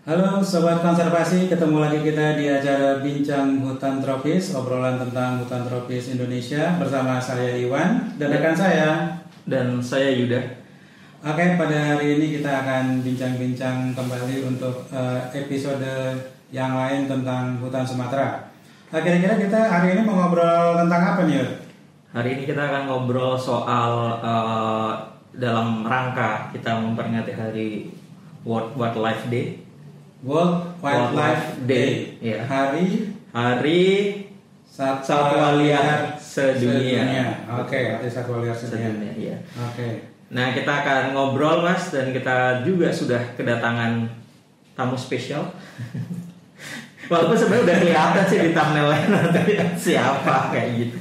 Halo Sobat Konservasi, ketemu lagi kita di acara Bincang Hutan Tropis, obrolan tentang hutan tropis Indonesia bersama saya Iwan dan rekan saya. Dan saya Yuda. Oke, pada hari ini kita akan bincang-bincang kembali untuk eh, episode yang lain tentang hutan Sumatera. Nah, kira-kira kita hari ini mau ngobrol tentang apa nih? Yud? Hari ini kita akan ngobrol soal eh, dalam rangka kita memperingati hari World Wildlife Day. World Wildlife Day, Day, iya. hari Hari Satwa, Satwa liar sedunia. Oke, hari Satwa liar sedunia. sedunia. Iya. Oke. Nah kita akan ngobrol mas dan kita juga sudah kedatangan tamu spesial. Walaupun sebenarnya udah kelihatan sih di thumbnailnya nanti siapa kayak gitu.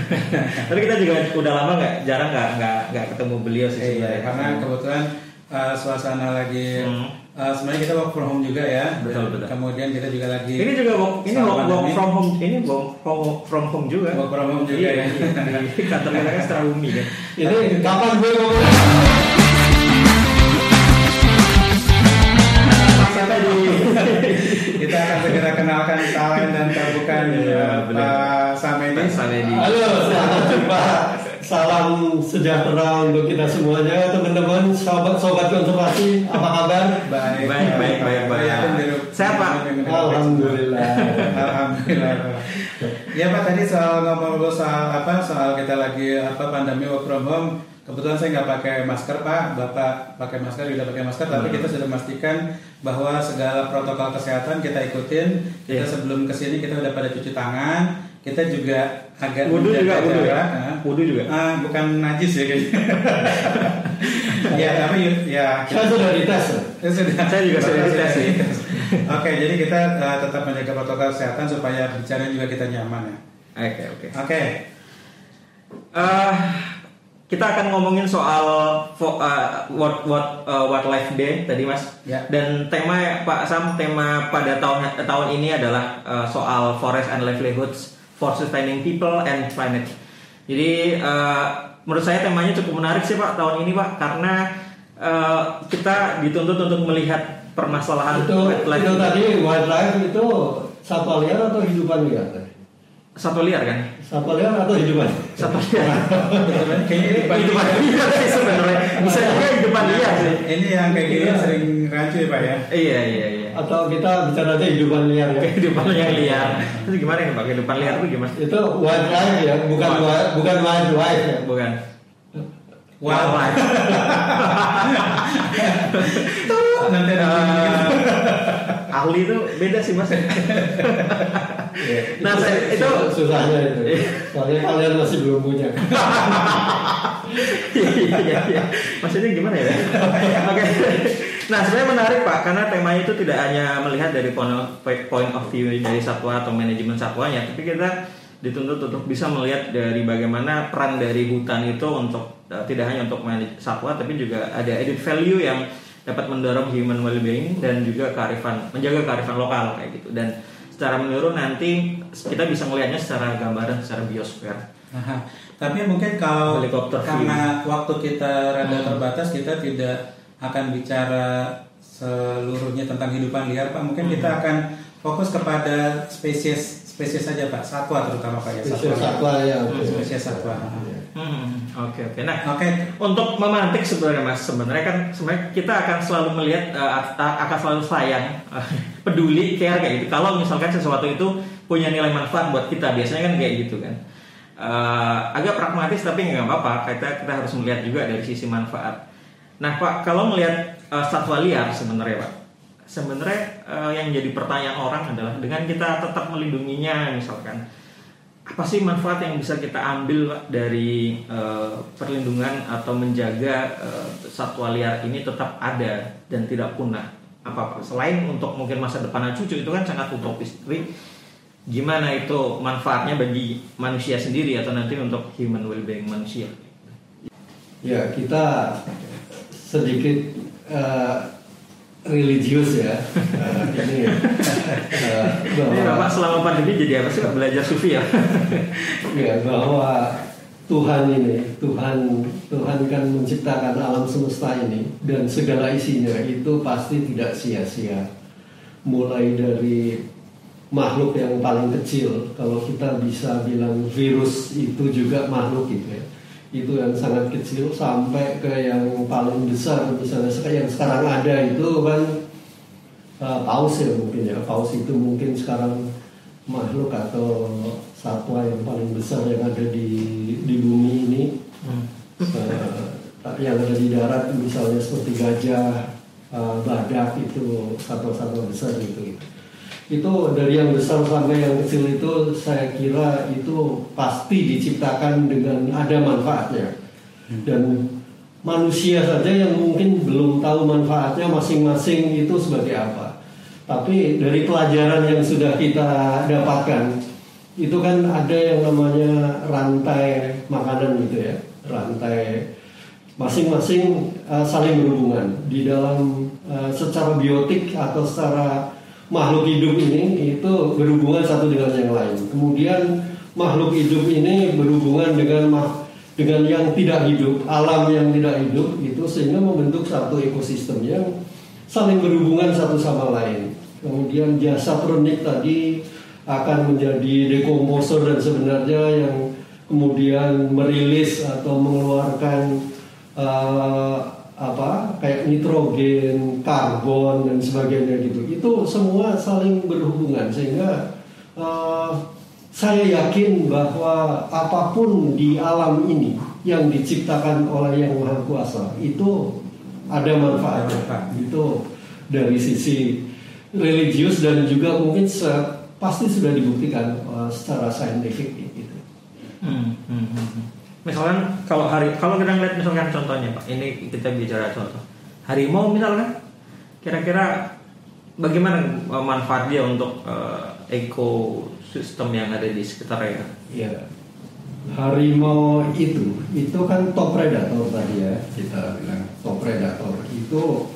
Tapi kita juga udah lama nggak jarang nggak nggak ketemu beliau sih Eh, iya, sebenarnya. karena kebetulan uh, suasana lagi Hmm. Uh, sebenarnya kita work from home juga ya. Betul, betul. Kemudian kita juga lagi ini juga work, ini work, work from home ini work from, from home juga. Work from home juga Iya, ya. iya, kantor kita kan secara umi kan. Ini kapan gue ngomong? Kita akan segera kenalkan Salen dan. Pak Samedi. Pak Samedi. Halo, selamat jumpa. Salam sejahtera untuk kita semuanya, teman-teman, sahabat-sahabat konservasi. Apa kabar? Baik, Baik, baik, baik, baik. Pak? Alhamdulillah. Alhamdulillah. Ya Pak tadi soal ngomong soal apa soal kita lagi apa pandemi work from home. Kebetulan saya nggak pakai masker Pak, Bapak pakai masker, tidak pakai masker, tapi kita sudah memastikan bahwa segala protokol kesehatan kita ikutin. Kita Iya. sebelum ke sini kita udah pada cuci tangan, kita juga agak Wudhu juga, wudhu ya? Wudhu juga? Ah, bukan najis ya kayaknya. ya tapi ya Saya sudah dites. Ya, sudah. Saya juga sudah dites, sih. Oke, jadi kita uh, tetap menjaga protokol kesehatan supaya bicara juga kita nyaman ya. Oke oke. Oke, Eh, kita akan ngomongin soal uh, what what uh, wildlife day tadi mas. Ya. Dan tema Pak Sam tema pada tahun tahun ini adalah uh, soal forest and livelihoods for sustaining people and planet. Jadi uh, menurut saya temanya cukup menarik sih Pak tahun ini Pak karena uh, kita dituntut untuk melihat permasalahan Itu, wildlife itu tadi wildlife itu satwa liar atau hidupan liar? satwa liar kan? Satwa liar atau hidupan? Satwa liar. kayaknya hidupan liar sih sebenarnya. Bisa juga hidupan liar sih. ini yang kayak gini sering rancu ya Pak ya. Iya iya iya. Atau kita bicara aja hidupan liar ya? Kehidupan yang liar. Itu gimana nih Pak? Kehidupan liar itu gimana? Itu wildlife ya, bukan wild, bukan wildlife ya. Bukan. Wildlife. Nanti ada Eh, ahli itu beda sih mas. Nah, saya- itu- susahnya itu. Soalnya kalian masih belum punya. Iya iya iya. Maksudnya gimana ya? Oke. Nah sebenarnya menarik Pak karena temanya itu tidak hanya melihat dari point of, view dari satwa atau manajemen satwanya, tapi kita dituntut untuk bisa melihat dari bagaimana peran dari hutan itu untuk eh, tidak hanya untuk satwa tapi juga ada added value yang dapat mendorong human well-being dan juga kearifan menjaga kearifan lokal kayak gitu dan secara menyeluruh nanti kita bisa melihatnya secara gambaran secara biosfer. Aha. Tapi mungkin kalau Helikopter view. karena waktu kita rada Hmm. terbatas, kita tidak akan bicara seluruhnya tentang kehidupan liar, Pak. Mungkin kita Hmm. akan fokus kepada spesies spesies saja, Pak. Satwa terutama, Pak ya. Spesies satwa ya. Hmm, Spesies satwa. Hmm, Oke oke. Nah Oke, untuk memantik sebenarnya mas sebenarnya kan sebenarnya kita akan selalu melihat eh, a- akan selalu sayang peduli care kayak gitu kalau misalkan sesuatu itu punya nilai manfaat buat kita biasanya kan kayak gitu kan Eh, agak pragmatis tapi nggak apa-apa kita kita harus melihat juga dari sisi manfaat nah pak kalau melihat eh, satwa liar sebenarnya pak sebenarnya eh, yang jadi pertanyaan orang adalah dengan kita tetap melindunginya misalkan apa sih manfaat yang bisa kita ambil Pak, dari eh, perlindungan atau menjaga eh, satwa liar ini tetap ada dan tidak punah apa Pak? selain untuk mungkin masa depan cucu itu kan sangat utopis tapi gimana itu manfaatnya bagi manusia sendiri atau nanti untuk human well-being manusia Ya kita sedikit eh, religius ya. Eh, ini ya. Ini bahwa- Bapak selama pandemi jadi apa sih Pak? belajar sufi ya ya bahwa Tuhan ini, Tuhan Tuhan kan menciptakan alam semesta ini dan segala isinya itu pasti tidak sia-sia. mulai dari makhluk yang paling kecil kalau kita bisa bilang virus itu juga makhluk gitu ya itu yang sangat kecil sampai ke yang paling besar misalnya yang sekarang ada itu kan uh, paus ya mungkin ya. Paus itu mungkin sekarang makhluk atau satwa yang paling besar yang ada di di bumi ini. Hmm. uh, yang ada di darat misalnya seperti gajah uh, badak itu satwa-satwa besar gitu, gitu itu dari yang besar sampai yang kecil itu saya kira itu pasti diciptakan dengan ada manfaatnya. Hmm. dan manusia saja yang mungkin belum tahu manfaatnya masing-masing itu sebagai apa. Tapi dari pelajaran yang sudah kita dapatkan itu kan ada yang namanya rantai makanan gitu ya. Rantai masing-masing uh, saling berhubungan di dalam uh, secara biotik atau secara makhluk hidup ini itu berhubungan satu dengan yang lain. Kemudian makhluk hidup ini berhubungan dengan dengan yang tidak hidup, alam yang tidak hidup itu sehingga membentuk satu ekosistem yang saling berhubungan satu sama lain. Kemudian jasa pronik tadi akan menjadi dekomposer dan sebenarnya yang kemudian merilis atau mengeluarkan uh, apa kayak nitrogen, karbon dan sebagainya gitu. Itu semua saling berhubungan sehingga uh, saya yakin bahwa apa pun di alam ini yang diciptakan oleh Yang Maha Kuasa itu ada manfaatnya. Itu dari sisi religius dan juga mungkin pasti sudah dibuktikan uh, secara saintifik gitu. Hmm, hmm, hmm. Misalkan kalau hari kalau kita ngeliat misalkan contohnya pak ini kita bicara contoh. Harimau misalkan kira-kira bagaimana manfaat dia untuk uh, ekosistem yang ada di sekitarnya ya harimau itu itu kan top predator tadi ya kita bilang top predator. Itu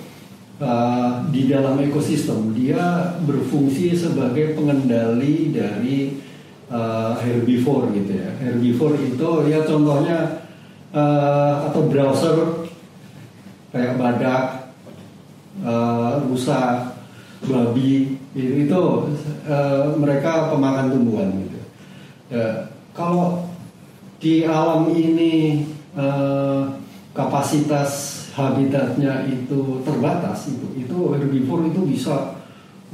uh, di dalam ekosistem dia berfungsi sebagai pengendali dari uh, herbivore gitu ya. Herbivore itu ya contohnya uh, atau browser kayak badak, uh, rusa, babi itu uh, mereka pemakan tumbuhan gitu. Ya, kalau di alam ini uh, kapasitas habitatnya itu terbatas itu itu herbivore itu bisa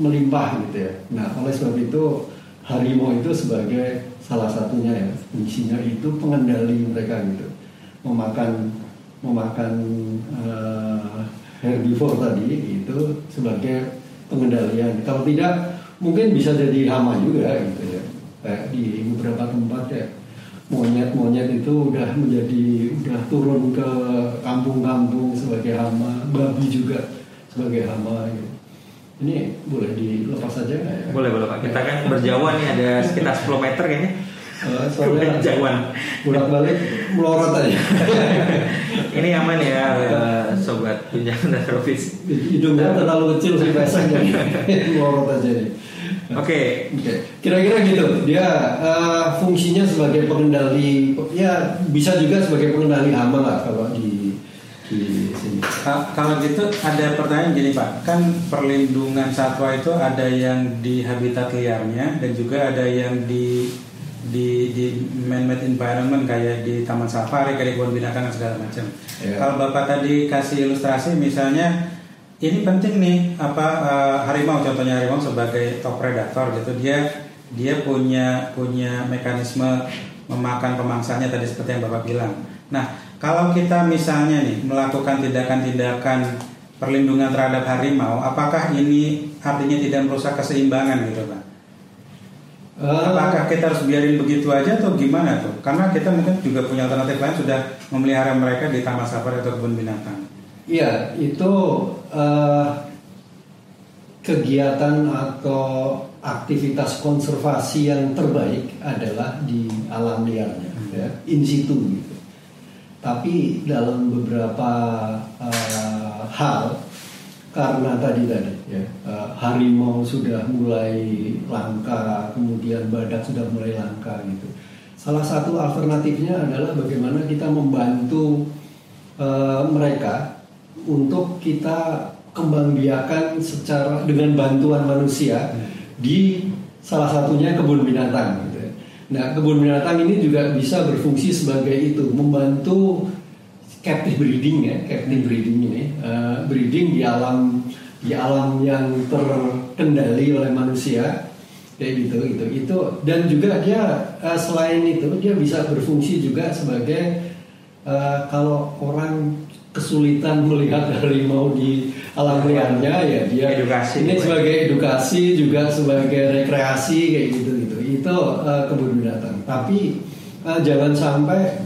melimpah gitu ya. Nah oleh sebab itu harimau itu sebagai salah satunya ya. Fungsinya itu pengendali mereka gitu. Memakan memakan uh, herbivore tadi itu sebagai pengendalian. Kalau tidak mungkin bisa jadi hama juga gitu ya. Kayak di beberapa tempat ya. Monyet-monyet itu udah menjadi udah turun ke kampung-kampung sebagai hama. Babi juga sebagai hama gitu ini boleh dilepas saja nggak ya? Boleh boleh pak. Kita kan berjauhan nih ada sekitar 10 meter kayaknya. Uh, soalnya jauhan. Bolak balik melorot aja. ini aman ya uh, sobat tunjangan dan servis. Hidungnya terlalu kecil sih pesek jadi melorot aja nih. Oke. Okay. Okay. Kira-kira gitu. Dia uh, fungsinya sebagai pengendali, ya bisa juga sebagai pengendali hama lah kalau di di sini. Kalau gitu ada pertanyaan gini Pak, kan perlindungan satwa itu ada yang di habitat liarnya dan juga ada yang di di di man-made environment kayak di taman safari, kayak di kebun binatang dan segala macam. Yeah. Kalau Bapak tadi kasih ilustrasi misalnya ini penting nih apa uh, harimau contohnya harimau sebagai top predator gitu dia dia punya punya mekanisme memakan pemangsanya tadi seperti yang Bapak bilang. Nah, kalau kita misalnya nih melakukan tindakan-tindakan perlindungan terhadap harimau, apakah ini artinya tidak merusak keseimbangan gitu pak? Uh, Apakah kita harus biarin begitu aja atau gimana tuh? Karena kita mungkin juga punya alternatif lain sudah memelihara mereka di taman safari atau kebun binatang. Iya, itu uh, kegiatan atau aktivitas konservasi yang terbaik adalah di alam liarnya, hmm. ya, in situ gitu. Tapi dalam beberapa uh, hal karena tadi tadi ya uh, harimau sudah mulai langka, kemudian badak sudah mulai langka gitu. Salah satu alternatifnya adalah bagaimana kita membantu uh, mereka untuk kita kembangbiakan secara dengan bantuan manusia di salah satunya kebun binatang. Nah kebun binatang ini juga bisa berfungsi sebagai itu membantu captive breeding ya, captive breeding ini. Eh, breeding di alam di alam yang terkendali oleh manusia kayak gitu gitu. Itu dan juga dia eh, selain itu dia bisa berfungsi juga sebagai eh, kalau orang kesulitan melihat harimau di alam liarnya ya dia Edukasi. ini sebagai edukasi juga sebagai rekreasi kayak gitu gitu itu eh, kebun binatang. Tapi eh, jangan sampai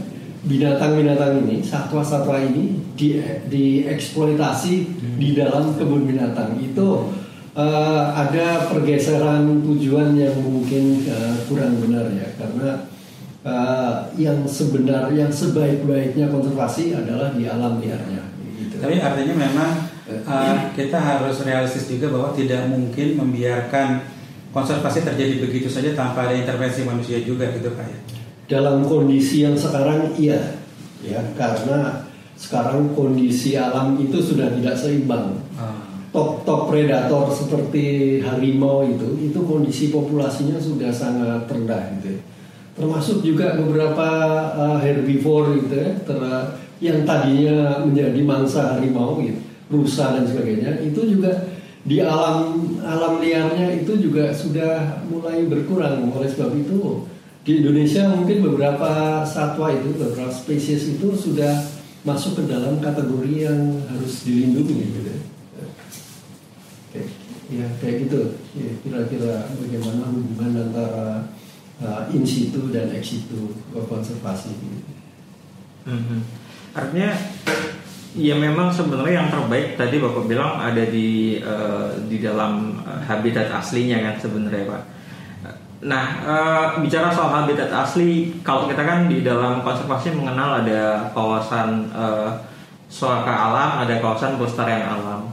binatang-binatang ini satwa-satwa ini di dieksploitasi di dalam kebun binatang. Itu eh, ada pergeseran tujuan yang mungkin eh, kurang benar ya. Karena eh, yang sebenar yang sebaik-baiknya konservasi adalah di alam liarnya. Gitu. Tapi artinya memang uh, kita harus realistis juga bahwa tidak mungkin membiarkan konservasi terjadi begitu saja tanpa ada intervensi manusia juga gitu Pak ya. dalam kondisi yang sekarang iya ya karena sekarang kondisi alam itu sudah tidak seimbang top top predator seperti harimau itu itu kondisi populasinya sudah sangat rendah gitu ya. termasuk juga beberapa uh, herbivore gitu ya ter- yang tadinya menjadi mangsa harimau gitu rusa dan sebagainya itu juga di alam alam liarnya itu juga sudah mulai berkurang oleh sebab itu di Indonesia mungkin beberapa satwa itu beberapa spesies itu sudah masuk ke dalam kategori yang harus dilindungi gitu ya. Ya kayak gitu. Kira-kira bagaimana hubungan antara uh, in situ dan ex situ konservasi. Gitu. Mhm. Artinya ya memang sebenarnya yang terbaik tadi bapak bilang ada di eh, di dalam eh, habitat aslinya kan sebenarnya pak. Nah eh, bicara soal habitat asli, kalau kita kan di dalam konservasi mengenal ada kawasan eh, suaka alam, ada kawasan pelestarian alam.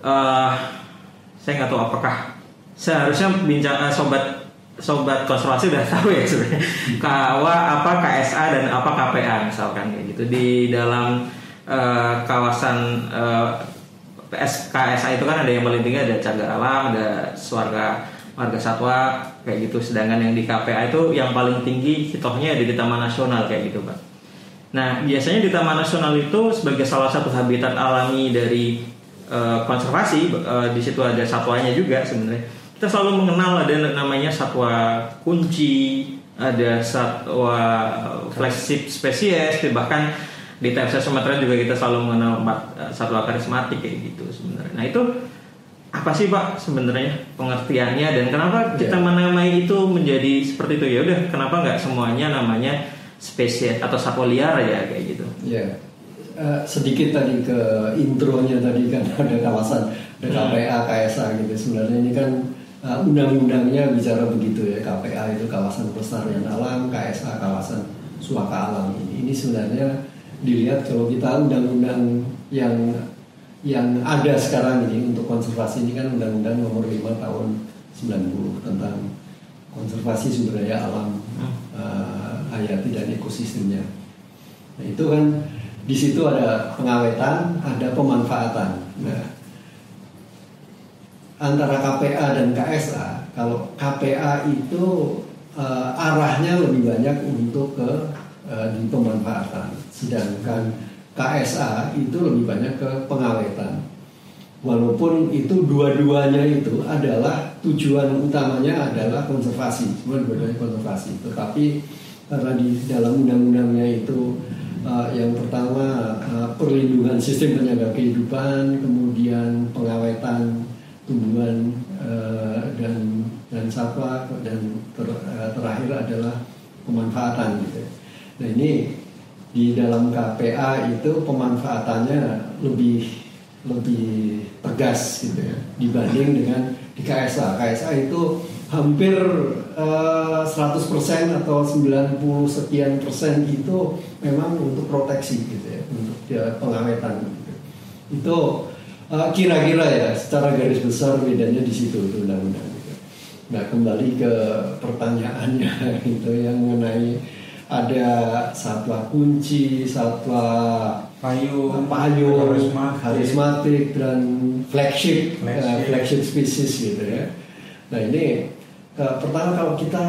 Eh, saya nggak tahu apakah seharusnya bincang eh, sobat sobat konservasi udah tahu ya sebenarnya kawa apa KSA dan apa KPA misalkan kayak gitu di dalam eh, kawasan eh, PS KSA itu kan ada yang paling tinggi ada cagar alam ada suarga marga satwa kayak gitu sedangkan yang di KPA itu yang paling tinggi hitohnya ada di Taman Nasional kayak gitu pak Nah, biasanya di Taman Nasional itu sebagai salah satu habitat alami dari eh, konservasi, eh, di situ ada satwanya juga sebenarnya. Kita selalu mengenal ada namanya satwa kunci, ada satwa flagship spesies, bahkan di TFC Sumatera juga kita selalu mengenal empat eh, satwa karismatik kayak gitu sebenarnya. Nah, itu apa sih Pak sebenarnya pengertiannya dan kenapa kita Ya. menamai itu menjadi seperti itu ya udah kenapa nggak semuanya namanya spesies atau satwa liar ya kayak gitu Ya, eh, sedikit tadi ke intronya tadi kan ada kawasan, ada KPA, KSA gitu. Sebenarnya ini kan eh, undang-undangnya bicara begitu ya. KPA itu kawasan pelestarian alam, KSA kawasan suaka alam. Ini, ini sebenarnya dilihat kalau kita undang-undang yang yang ada sekarang ini untuk konservasi ini kan undang-undang nomor 5 tahun 90 tentang konservasi sumber daya alam eh, hayati dan ekosistemnya. Nah, itu kan di situ ada pengawetan, ada pemanfaatan. Nah, antara KPA dan KSA, kalau KPA itu eh, arahnya lebih banyak untuk ke eh, di pemanfaatan, sedangkan KSA itu lebih banyak ke pengawetan. Walaupun itu dua-duanya itu adalah tujuan utamanya adalah konservasi, semua dua-duanya konservasi. Tetapi karena di dalam undang-undangnya itu uh, yang pertama uh, perlindungan sistem penjaga kehidupan, kemudian pengawetan tumbuhan uh, dan dan satwa dan ter- uh, terakhir adalah pemanfaatan gitu. Nah ini di dalam KPA itu pemanfaatannya lebih lebih tegas gitu ya dibanding dengan di KSA. KSA itu hampir eh, 100% atau 90 sekian persen itu memang untuk proteksi gitu ya, untuk ya, pengawetan gitu. Itu eh, kira-kira ya secara garis besar bedanya di situ itu undang-undang gitu. Nah kembali ke pertanyaannya itu yang mengenai ada satwa kunci, satwa Payung, payung, karismatik. karismatik dan flagship, Flagship. uh, flagship species gitu ya. Nah ini uh, pertama kalau kita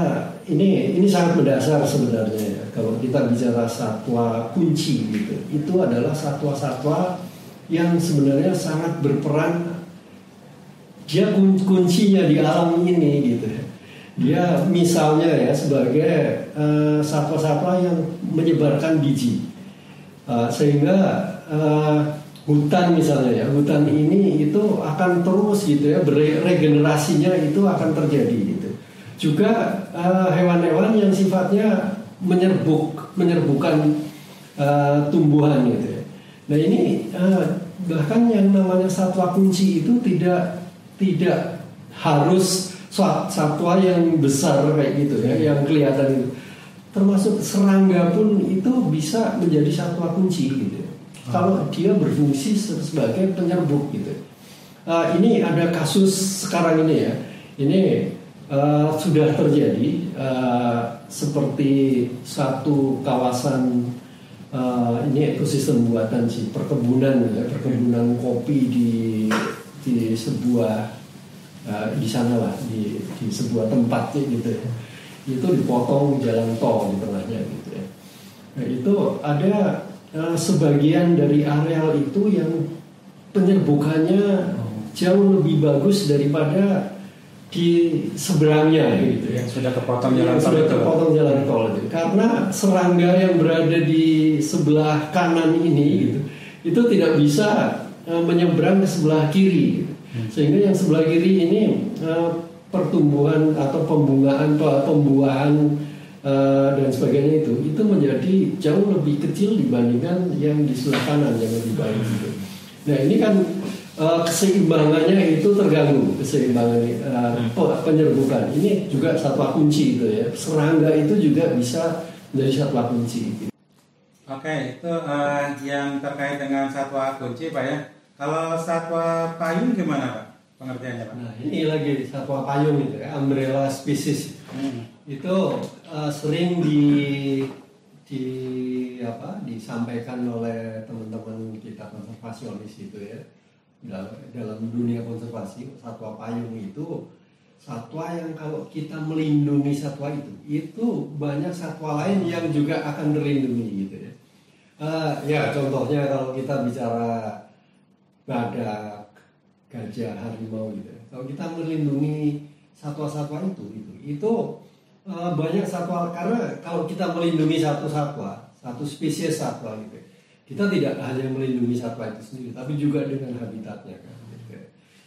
ini ini sangat mendasar sebenarnya ya. Kalau kita bicara satwa kunci gitu, itu adalah satwa-satwa yang sebenarnya sangat berperan. Dia kun- kuncinya di alam ini gitu ya. Dia misalnya ya sebagai uh, satwa-satwa yang menyebarkan biji. Uh, sehingga uh, hutan misalnya ya hutan ini itu akan terus gitu ya beregenerasinya itu akan terjadi gitu juga hewan-hewan yang sifatnya menyerbuk menyerbukan uh, tumbuhan gitu ya nah ini uh, bahkan yang namanya satwa kunci itu tidak tidak harus satwa yang besar kayak gitu ya yang kelihatan itu. Termasuk serangga pun itu bisa menjadi satwa kunci gitu ya. kalau dia berfungsi se- sebagai penyerbuk gitu Uh, ini ada kasus sekarang ini ya. Ini uh, sudah terjadi uh, seperti satu kawasan uh, ini ekosistem buatan sih perkebunan ya perkebunan kopi di di sebuah uh, di sana lah di di sebuah tempat gitu ya. Itu dipotong jalan tol di tengahnya gitu ya. Nah, itu ada uh, sebagian dari areal itu yang penyerbukannya jauh lebih bagus daripada di seberangnya gitu ya. Yang sudah kepotong jalan yang tol sudah terpotong jalan tol itu. Karena serangga yang berada di sebelah kanan ini gitu itu tidak bisa eh, menyeberang ke sebelah kiri. gitu. Sehingga yang sebelah kiri ini eh, pertumbuhan atau pembungaan pe- pembuahan eh, dan sebagainya itu itu menjadi jauh lebih kecil dibandingkan yang di sebelah kanan yang lebih baik gitu. nah ini kan eh, keseimbangannya itu terganggu keseimbangan pe- penyerbukan ini juga satwa kunci itu ya serangga itu juga bisa menjadi satwa kunci gitu. Oke, itu eh, yang terkait dengan satwa kunci Pak ya. Kalau satwa payung gimana Pak? Pengertiannya Pak? nah ini lagi satwa payung itu ya umbrella species Hmm. itu uh, sering di di apa disampaikan oleh teman-teman kita konservasionis itu ya dalam, dalam dunia konservasi satwa payung itu satwa yang kalau kita melindungi satwa itu itu banyak satwa lain yang juga akan terlindungi gitu ya Eh, ya contohnya kalau kita bicara badak gajah harimau gitu ya. kalau kita melindungi satwa-satwa itu itu itu eh, banyak satwa karena kalau kita melindungi satu satwa satu spesies satwa gitu ya, kita tidak hanya melindungi satwa itu sendiri tapi juga dengan habitatnya kan gitu ya.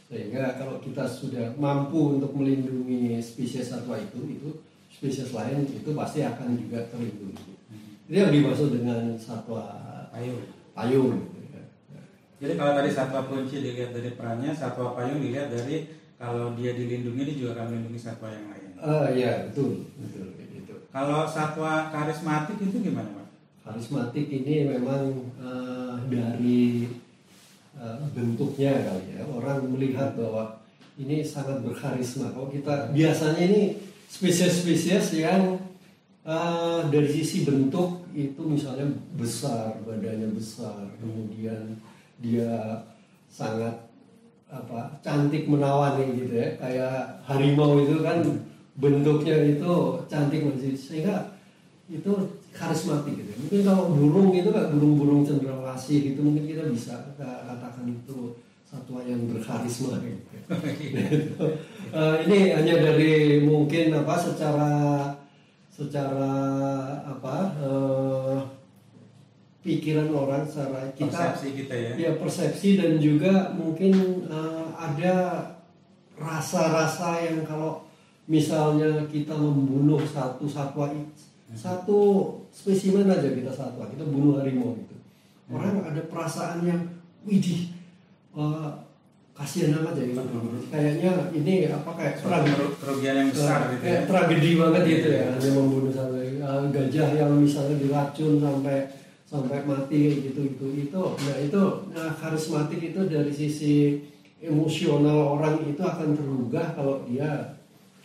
sehingga kalau kita sudah mampu untuk melindungi spesies satwa itu itu spesies lain itu pasti akan juga terlindungi itu yang dimaksud dengan satwa Payung. payung gitu. Jadi kalau tadi satwa kunci dilihat dari perannya, satwa payung dilihat dari kalau dia dilindungi dia juga akan melindungi satwa yang lain. Ah ya betul betul gitu. Kalau satwa karismatik itu gimana Pak? Karismatik ini memang eh, dari eh, bentuknya kali ya orang melihat bahwa ini sangat berkarisma. Kalau kita biasanya ini spesies-spesies yang eh, dari sisi bentuk itu misalnya besar, badannya besar, kemudian dia sangat apa cantik menawan nih gitu ya. Kayak harimau itu kan bentuknya itu cantik masih sehingga itu karismatik gitu. Mungkin kalau burung itu kan burung-burung cendrawasih gitu mungkin kita bisa katakan itu satwa yang berkarisma gitu. Eh, ini hanya dari mungkin apa secara secara apa eh, pikiran orang secara kita Persepsi kita ya. ya persepsi dan juga mungkin eh, ada rasa-rasa yang kalau misalnya kita membunuh satu satwa i- satu spesimen aja kita satwa kita bunuh harimau gitu orang ada perasaan yang widih eh, kasihan amat ya gitu. kayaknya ini apa kayak tragedi keru- kerugian yang besar gitu ya. tragedi banget gitu ya hanya membunuh satu eh, gajah yang misalnya diracun sampai sampai mati gitu itu itu nah itu nah karismatik itu dari sisi emosional orang itu akan tergugah kalau dia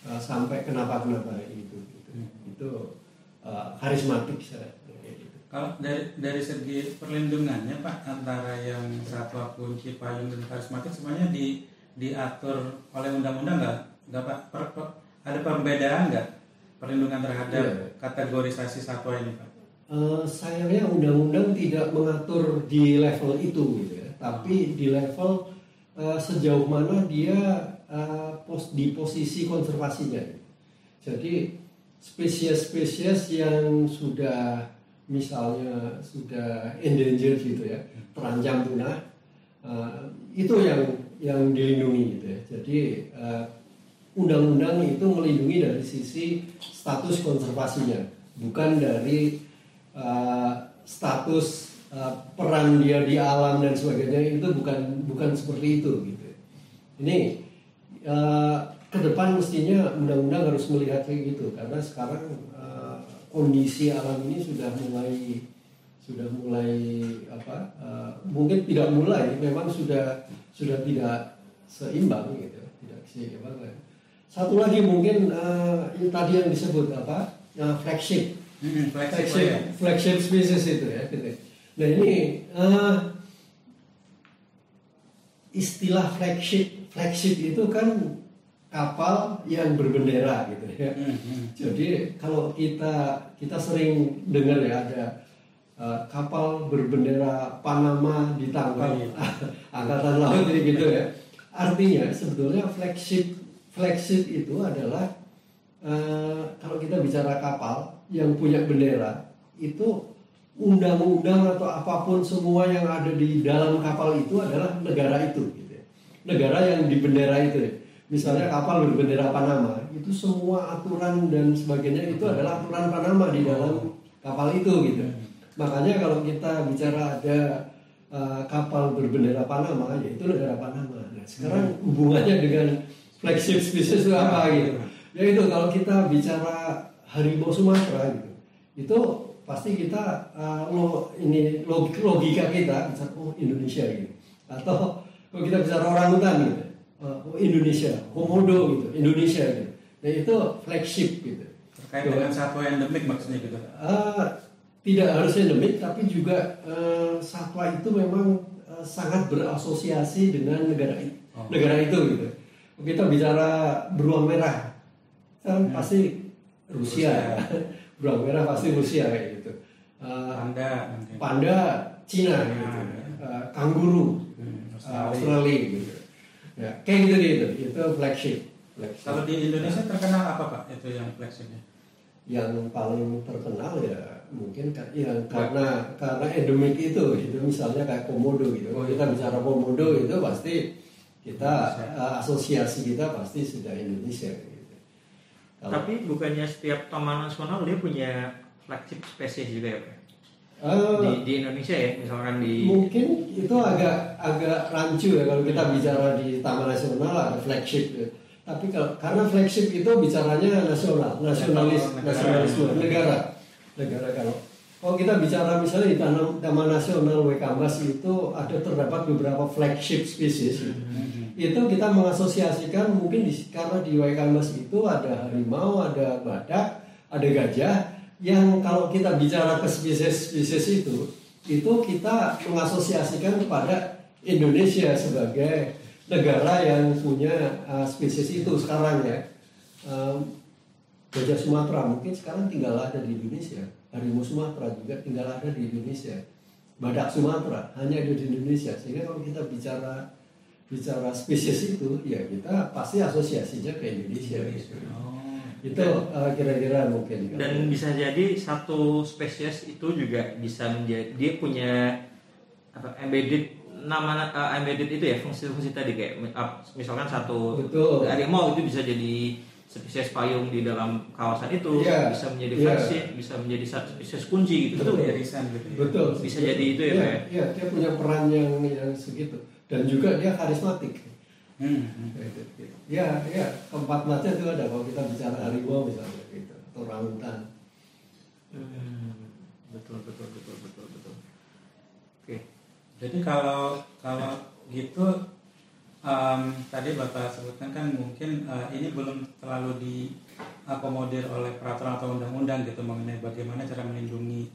uh, sampai kenapa kenapa itu gitu. itu uh, karismatik saya gitu. Kalau dari dari segi perlindungannya Pak antara yang satwa kunci payung dan karismatik semuanya di diatur oleh undang-undang nggak nggak Pak Per- per- ada perbedaan nggak perlindungan terhadap Iya. kategorisasi satwa ini Pak? Eh, sayangnya undang-undang tidak mengatur di level itu gitu ya. Tapi di level eh, sejauh mana dia eh, pos di posisi konservasinya. Jadi spesies-spesies yang sudah misalnya sudah endangered gitu ya, terancam punah, eh, itu yang yang dilindungi gitu ya. Jadi eh, undang-undang itu melindungi dari sisi status konservasinya, bukan dari uh, status uh, peran dia di alam dan sebagainya itu bukan bukan seperti itu gitu. Ini uh, ke depan mestinya undang-undang harus melihat kayak gitu karena sekarang uh, kondisi alam ini sudah mulai sudah mulai apa uh, mungkin tidak mulai memang sudah sudah tidak seimbang gitu. Tidak seimbang. Satu lagi mungkin uh, tadi yang disebut apa uh, flagship Hmm, flagship, flagship, ya. flagship species itu ya gitu. Nah ini eh, istilah flagship flagship itu kan kapal yang berbendera gitu ya. Hmm, hmm. Jadi kalau kita kita sering dengar ya ada eh, kapal berbendera Panama ditangkap Oh, iya. angkatan laut jadi gitu ya. Artinya sebetulnya flagship flagship itu adalah eh, kalau kita bicara kapal yang punya bendera itu undang-undang atau apa pun semua yang ada di dalam kapal itu adalah negara itu gitu ya. Negara yang di bendera itu ya. Misalnya kapal berbendera Panama, itu semua aturan dan sebagainya itu adalah aturan Panama di dalam kapal itu gitu. Makanya kalau kita bicara ada uh, kapal berbendera Panama, yaitu negara Panama. Nah, sekarang hubungannya dengan flagship species itu apa gitu? Ya itu kalau kita bicara harimau Sumatera gitu, itu pasti kita uh, lo ini log- logika kita bisa oh Indonesia gitu. Atau kalau kita bicara orang hutan gitu, uh, oh Indonesia, komodo gitu, Indonesia gitu. Nah itu flagship gitu. Terkait dengan satwa endemik maksudnya gitu. Eh, tidak harus endemik tapi juga eh, satwa itu memang eh, sangat berasosiasi dengan negara Oh. negara itu gitu. Kita bicara beruang merah kan Hmm. pasti Rusia, beruang merah pasti Rusia kayak gitu. Eh, Panda mungkin. panda Cina gitu. Eh, kanguru Hmm, eh, Australia. Gitu. Ya, kayak gitu gitu. Itu flagship. flagship. Kalau di Indonesia terkenal apa Pak itu yang flagshipnya? yang paling terkenal ya mungkin ya, karena karena endemik itu itu misalnya kayak komodo gitu kalau kita bicara komodo itu pasti kita uh, asosiasi kita pasti sudah Indonesia gitu. Kalau- Tapi bukannya setiap taman nasional dia punya flagship spesies juga ya Pak? Eh, Di, di Indonesia ya, misalkan di mungkin itu agak agak rancu ya kalau kita bicara di Taman Nasional ada flagship ya. Tapi kalau karena flagship itu bicaranya nasional, nasionalis, Negara. nasionalisme negara, negara kalau kalau kita bicara misalnya di Taman, Taman Nasional Wekambas itu ada terdapat beberapa flagship species. Hmm. Itu kita mengasosiasikan mungkin di, karena di Wekambas itu ada harimau, ada badak, ada gajah yang kalau kita bicara ke spesies-spesies itu itu kita mengasosiasikan kepada Indonesia sebagai negara yang punya uh, spesies itu sekarang ya Um, gajah Sumatera mungkin sekarang tinggal ada di Indonesia harimau Sumatera juga tinggal ada di Indonesia badak Sumatera hanya ada di Indonesia sehingga kalau kita bicara bicara spesies itu ya kita pasti asosiasinya ke Indonesia gitu. Oh. itu uh, kira-kira mungkin dan bisa jadi satu spesies itu juga bisa menjadi dia punya apa embedded nama uh, embedded itu ya fungsi-fungsi tadi kayak uh, misalkan satu Betul. harimau itu bisa jadi spesies payung di dalam kawasan itu Iya. bisa menjadi Iya. flagship bisa menjadi spesies kunci gitu. Itu Betul. Ya? irisan gitu ya. betul. Bisa jadi itu ya, Iya, Pak, ya? iya dia punya peran yang yang segitu. Dan juga dia karismatik. Hmm, ya ya keempat mata itu ada kalau kita bicara harimau misalnya gitu. Atau orangutan. Hmm, betul betul betul betul betul. Oke. Jadi kalau kalau gitu em, tadi bapak sebutkan kan mungkin eh, ini belum terlalu diakomodir oleh peraturan atau undang-undang gitu mengenai bagaimana cara melindungi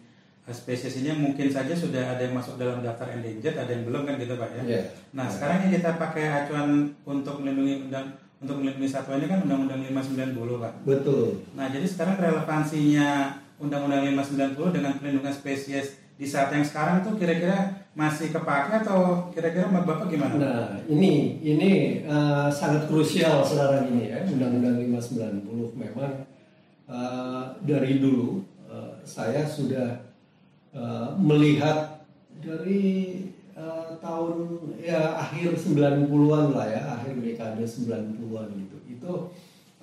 eh, spesies ini mungkin saja sudah ada yang masuk dalam daftar endangered, ada yang belum kan gitu pak ya. Iya. Nah sekarang yang kita pakai acuan untuk melindungi undang untuk melindungi satwa ini kan undang-undang 590 pak. Betul. Nah, jadi sekarang relevansinya Undang-Undang 590 dengan pelindungan spesies di saat yang sekarang tuh kira-kira masih kepake atau kira-kira Bapak gimana? Nah, ini ini eh, sangat krusial sekarang ini ya Undang-Undang 590 memang eh, dari dulu eh, saya sudah eh, melihat dari eh, tahun ya akhir 90-an lah ya, akhir dekade 90-an gitu. Itu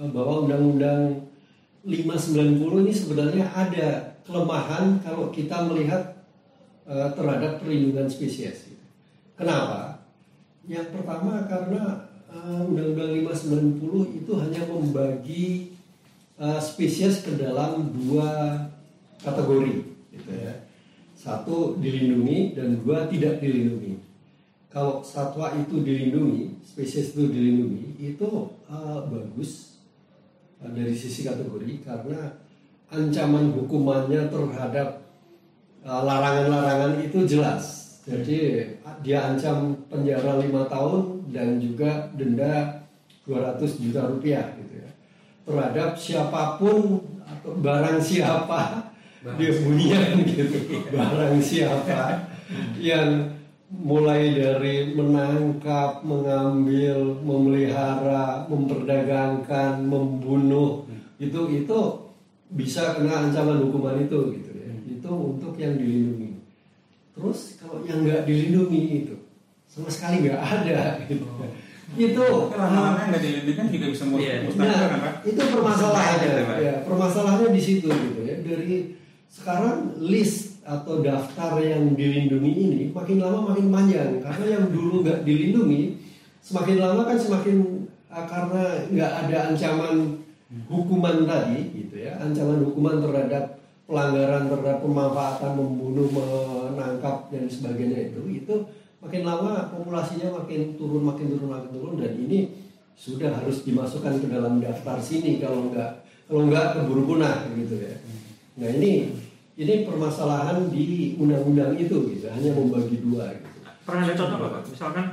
bahwa Undang-Undang 590 ini sebenarnya ada kelemahan kalau kita melihat eh, terhadap perlindungan spesies. gitu. Kenapa? Yang pertama karena eh, Undang-Undang 590 itu hanya membagi eh, spesies ke dalam dua kategori, gitu ya. Satu dilindungi dan dua tidak dilindungi. Kalau satwa itu dilindungi, spesies itu dilindungi, itu eh, bagus eh, dari sisi kategori karena ancaman hukumannya terhadap uh, larangan-larangan itu jelas. Jadi dia ancam penjara lima tahun dan juga denda 200 juta rupiah gitu ya. Terhadap siapa pun atau barang siapa di dunia gitu. Barang siapa yang mulai dari menangkap, mengambil, memelihara, memperdagangkan, membunuh itu itu bisa kena ancaman hukuman itu gitu. Itu untuk yang dilindungi. Terus kalau yang nggak dilindungi itu sama sekali nggak ada gitu. Itu Tapi lama-lama yang nggak dilindungi kan juga bisa Iya. musnah Nah, kan Pak? itu permasalahannya. Pak. ya, permasalahannya di situ gitu ya. Dari sekarang list atau daftar yang dilindungi ini makin lama makin panjang karena yang dulu nggak dilindungi semakin lama kan semakin ah, karena nggak ada ancaman hukuman tadi gitu ya ancaman hukuman terhadap pelanggaran terhadap pemanfaatan membunuh menangkap dan sebagainya itu itu makin lama populasinya makin turun makin turun makin turun. Dan ini sudah harus dimasukkan ke dalam daftar sini kalau nggak kalau nggak keburu punah gitu ya. Nah ini ini permasalahan di undang-undang itu gitu. Hanya membagi dua gitu. Pernah ada contoh nggak, Pak? Misalkan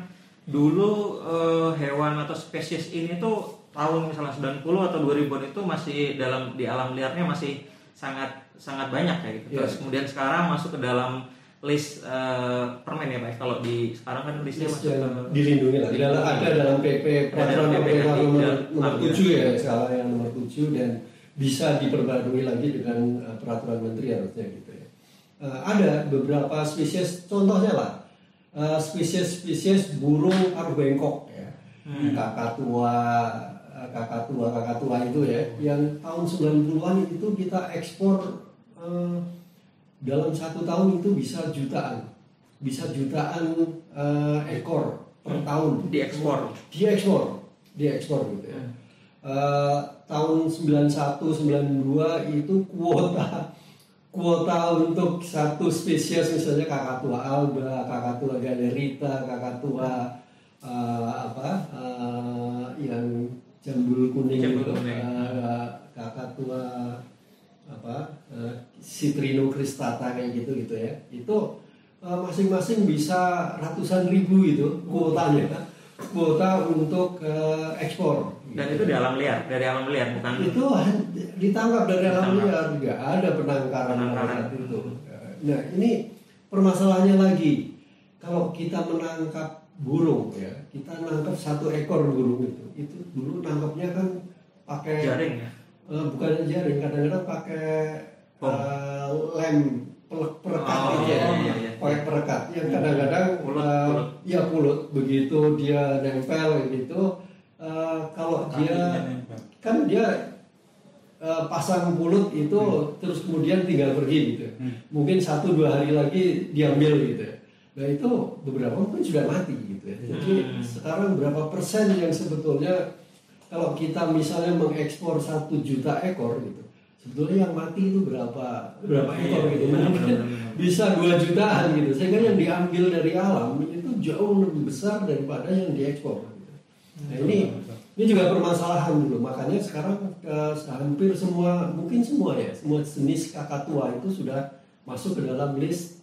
dulu eh, hewan atau spesies ini tuh tahun misalnya 90 atau 2000-an itu masih dalam di alam liarnya masih sangat sangat banyak ya gitu. Iya. Terus kemudian sekarang masuk ke dalam list eh, permen ya Pak. Kalau di sekarang kan listnya List masuk ke dilindungi lah dalam ada dalam PP peraturan PP pemerintah nomor ya, nomor. 7 ya skala yang nomor 7 dan bisa diperbarui lagi dengan uh, peraturan menteri harusnya gitu ya. Uh, ada beberapa spesies contohnya lah uh, spesies-spesies burung paruh bengkok ya. Hmm. Kakatua uh, kakatua kakatua itu ya yang tahun 90-an itu kita ekspor uh, dalam satu tahun itu bisa jutaan. Bisa jutaan uh, ekor per tahun. Diekspor. diekspor. Diekspor gitu ya. Eh, tahun 91 92 itu kuota. Kuota untuk satu spesies misalnya kakatua alba kakatua galerita kakatua eh, apa eh, yang jambul kuning Jambul itu, kuning. eh, kakatua apa eh, citrino cristata kayak gitu gitu ya. Itu eh, masing-masing bisa ratusan ribu itu kuotanya. Kuota untuk eh, ekspor. Dan itu di alam liar, dari alam liar bukan? Itu ditangkap dari alam Ditangkap. liar nggak ada penangkaran Penangkaran. itu. Nah ini permasalahannya lagi. Kalau kita menangkap burung ya kita nangkap satu ekor burung itu itu dulu nangkapnya kan pakai jaring ya. Eh, bukan jaring kadang-kadang pakai Eh, lem perekat Oh, gitu iya, ya. iya, iya. pakai perekat yang kadang-kadang Pulut, pulut. ya pulut begitu dia nempel gitu eh, kalau dia Kakinya nempel. kan dia eh, pasang pulut itu terus kemudian tinggal pergi gitu Hmm. mungkin satu dua hari lagi diambil gitu ya. nah itu beberapa mungkin sudah mati gitu ya jadi Hmm. sekarang berapa persen yang sebetulnya kalau kita misalnya mengekspor satu juta ekor gitu sebetulnya yang mati itu berapa berapa Iya, ekor gitu benar, mungkin benar, benar. bisa dua jutaan gitu sehingga yang diambil dari alam itu jauh lebih besar daripada yang diekspor gitu. Nah ini ini juga permasalahan dulu. Makanya sekarang eh, hampir semua mungkin semua ya semua jenis kakak tua itu sudah masuk ke dalam list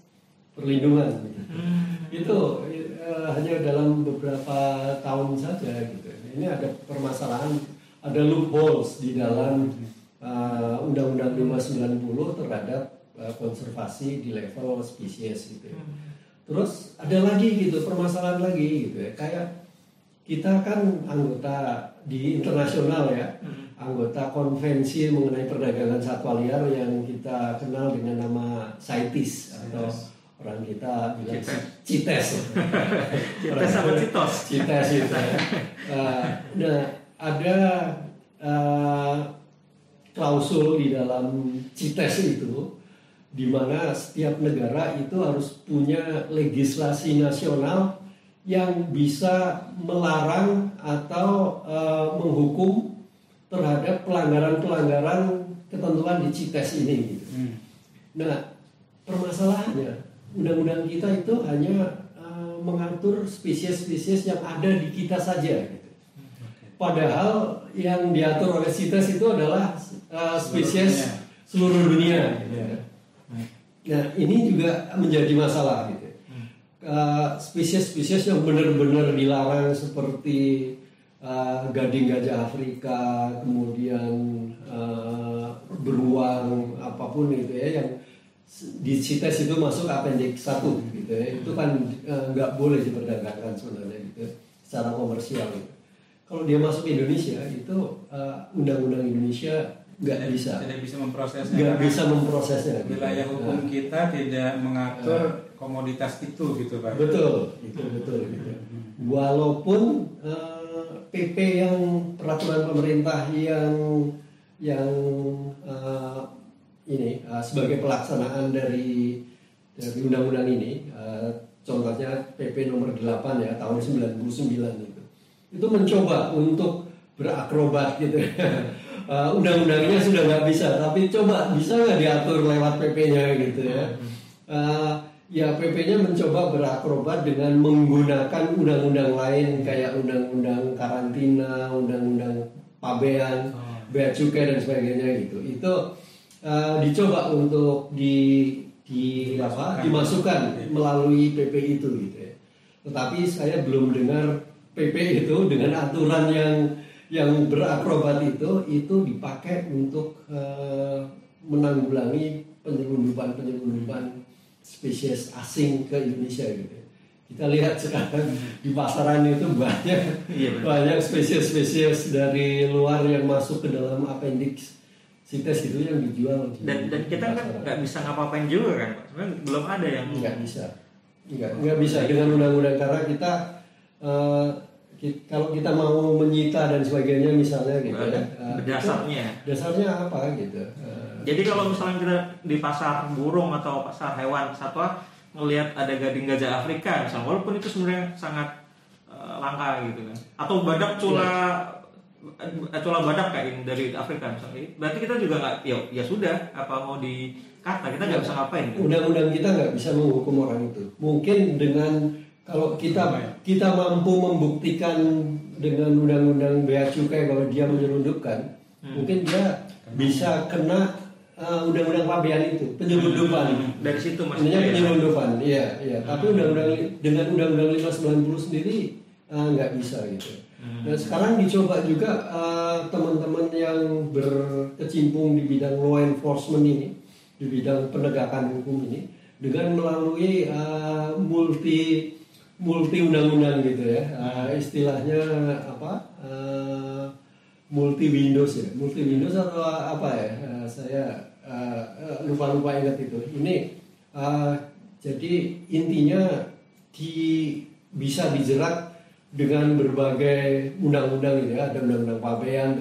perlindungan. gitu. Hmm. Itu eh, hanya dalam beberapa tahun saja gitu. Ini ada permasalahan, ada loopholes di dalam eh, Undang-Undang 590 terhadap eh, konservasi di level spesies gitu. ya. Terus ada lagi gitu permasalahan lagi gitu ya. Kayak kita kan anggota di internasional ya, anggota konvensi mengenai perdagangan satwa liar yang kita kenal dengan nama CITES atau orang kita bilang CITES. CITES. CITES sama CITOS. CITES itu ya. Eh, nah, ada eh, klausul di dalam CITES itu di mana setiap negara itu harus punya legislasi nasional yang bisa melarang atau eh, menghukum terhadap pelanggaran-pelanggaran ketentuan di CITES ini. Gitu. Hmm. Nah, permasalahannya undang-undang kita itu hanya eh, mengatur spesies-spesies yang ada di kita saja. Gitu. Padahal yang diatur oleh CITES itu adalah eh, spesies seluruh dunia. gitu. Nah, ini juga menjadi masalah gitu. Eh, Spesies-spesies yang benar-benar dilarang seperti eh, gading gajah Afrika, kemudian eh, beruang apa pun gitu ya yang di CITES itu masuk appendix 1 gitu ya. Itu kan nggak boleh diperdagangkan sebenarnya gitu secara komersial gitu. Kalau dia masuk Indonesia itu eh, undang-undang Indonesia nggak bisa. Tidak bisa memprosesnya. Nggak bisa memprosesnya. Wilayah hukum Nah, kita tidak mengatur komoditas itu gitu pak. Betul. Itu betul gitu. Walaupun eh, PP yang peraturan pemerintah yang yang eh, ini eh, sebagai pelaksanaan dari dari undang-undang ini eh, contohnya PP nomor 8 ya tahun 99 itu. Itu mencoba untuk berakrobat gitu Eh, undang-undangnya sudah nggak bisa tapi coba bisa nggak diatur lewat PP-nya gitu ya Eh, ya PP-nya mencoba berakrobat dengan menggunakan undang-undang lain kayak undang-undang karantina, undang-undang pabean, bea cukai dan sebagainya gitu. Itu eh, dicoba untuk di di apa dimasukkan melalui PP itu gitu ya. Tetapi saya belum dengar PP itu dengan aturan yang yang berakrobat itu itu dipakai untuk eh, menanggulangi penyelundupan-penyelundupan spesies asing ke Indonesia gitu. Kita lihat sekarang di pasaran itu banyak Iya, benar. banyak spesies-spesies dari luar yang masuk ke dalam appendix CITES itu yang dijual di Dan dan kita kan nggak bisa ngapa-ngapain juga kan, Pak. Sebenarnya belum ada yang nggak bisa nggak nggak bisa dengan undang-undang karena kita ki- kalau kita mau menyita dan sebagainya misalnya gitu ya eh, dasarnya. dasarnya apa gitu Eh, Jadi kalau misalnya kita di pasar burung atau pasar hewan satwa ngelihat ada gading gajah Afrika misalnya walaupun itu sebenarnya sangat eh, langka gitu kan. Atau badak cula eh, cula badak kayak ini dari Afrika misalnya. Berarti kita juga nggak ya ya sudah apa mau dikata kita nggak bisa ngapain gitu. undang-undang kita nggak bisa menghukum orang itu. Mungkin dengan kalau kita kita mampu membuktikan dengan undang-undang bea cukai bahwa dia menyelundupkan mungkin dia bisa kena eh, undang-undang pabean itu penyelundupan dari situ Maksudnya ya. penyelundupan, iya, iya. Tapi undang-undang dengan undang-undang 590 sendiri eh, nggak bisa gitu. Nah sekarang dicoba juga eh, teman-teman yang berkecimpung di bidang law enforcement ini, di bidang penegakan hukum ini, dengan melalui eh, multi multi undang-undang gitu ya, Eh, istilahnya apa? Eh, multi Windows ya, multi Windows atau apa ya? Eh, saya lupa-lupa ingat itu. Ini eh, jadi intinya di bisa dijerat dengan berbagai undang-undang ini ya, ada undang-undang pabean,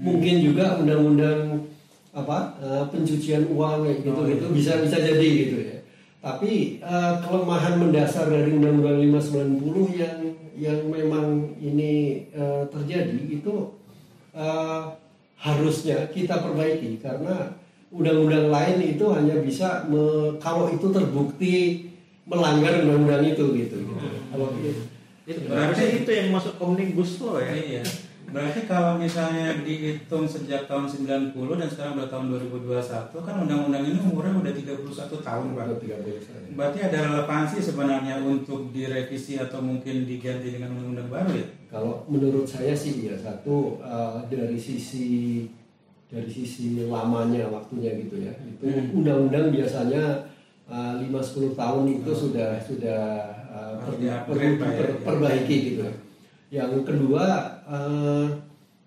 mungkin juga undang-undang apa eh, pencucian uang gitu gitu bisa bisa jadi gitu ya. Tapi eh, kelemahan mendasar dari Undang-Undang 590 yang yang memang ini eh, terjadi itu eh, harusnya kita perbaiki karena undang-undang lain itu hanya bisa me- kalau itu terbukti melanggar undang-undang itu gitu. gitu. Kalau Itu harusnya itu yang masuk omnibus law ya. Iya. Berarti kalau misalnya dihitung sejak tahun 90 dan sekarang udah tahun 2021 kan undang-undang ini umurnya udah 31 tahun, Pak. Saya. Berarti ada relevansi sebenarnya untuk direvisi atau mungkin diganti dengan undang-undang baru ya? Kalau menurut saya sih ya satu eh, dari sisi dari sisi lamanya waktunya gitu ya. Itu Hmm. undang-undang biasanya lima 5 10 tahun itu sudah sudah eh, Harus per- perlu Pak, ya. diperbaiki gitu. ya. Yang kedua eh,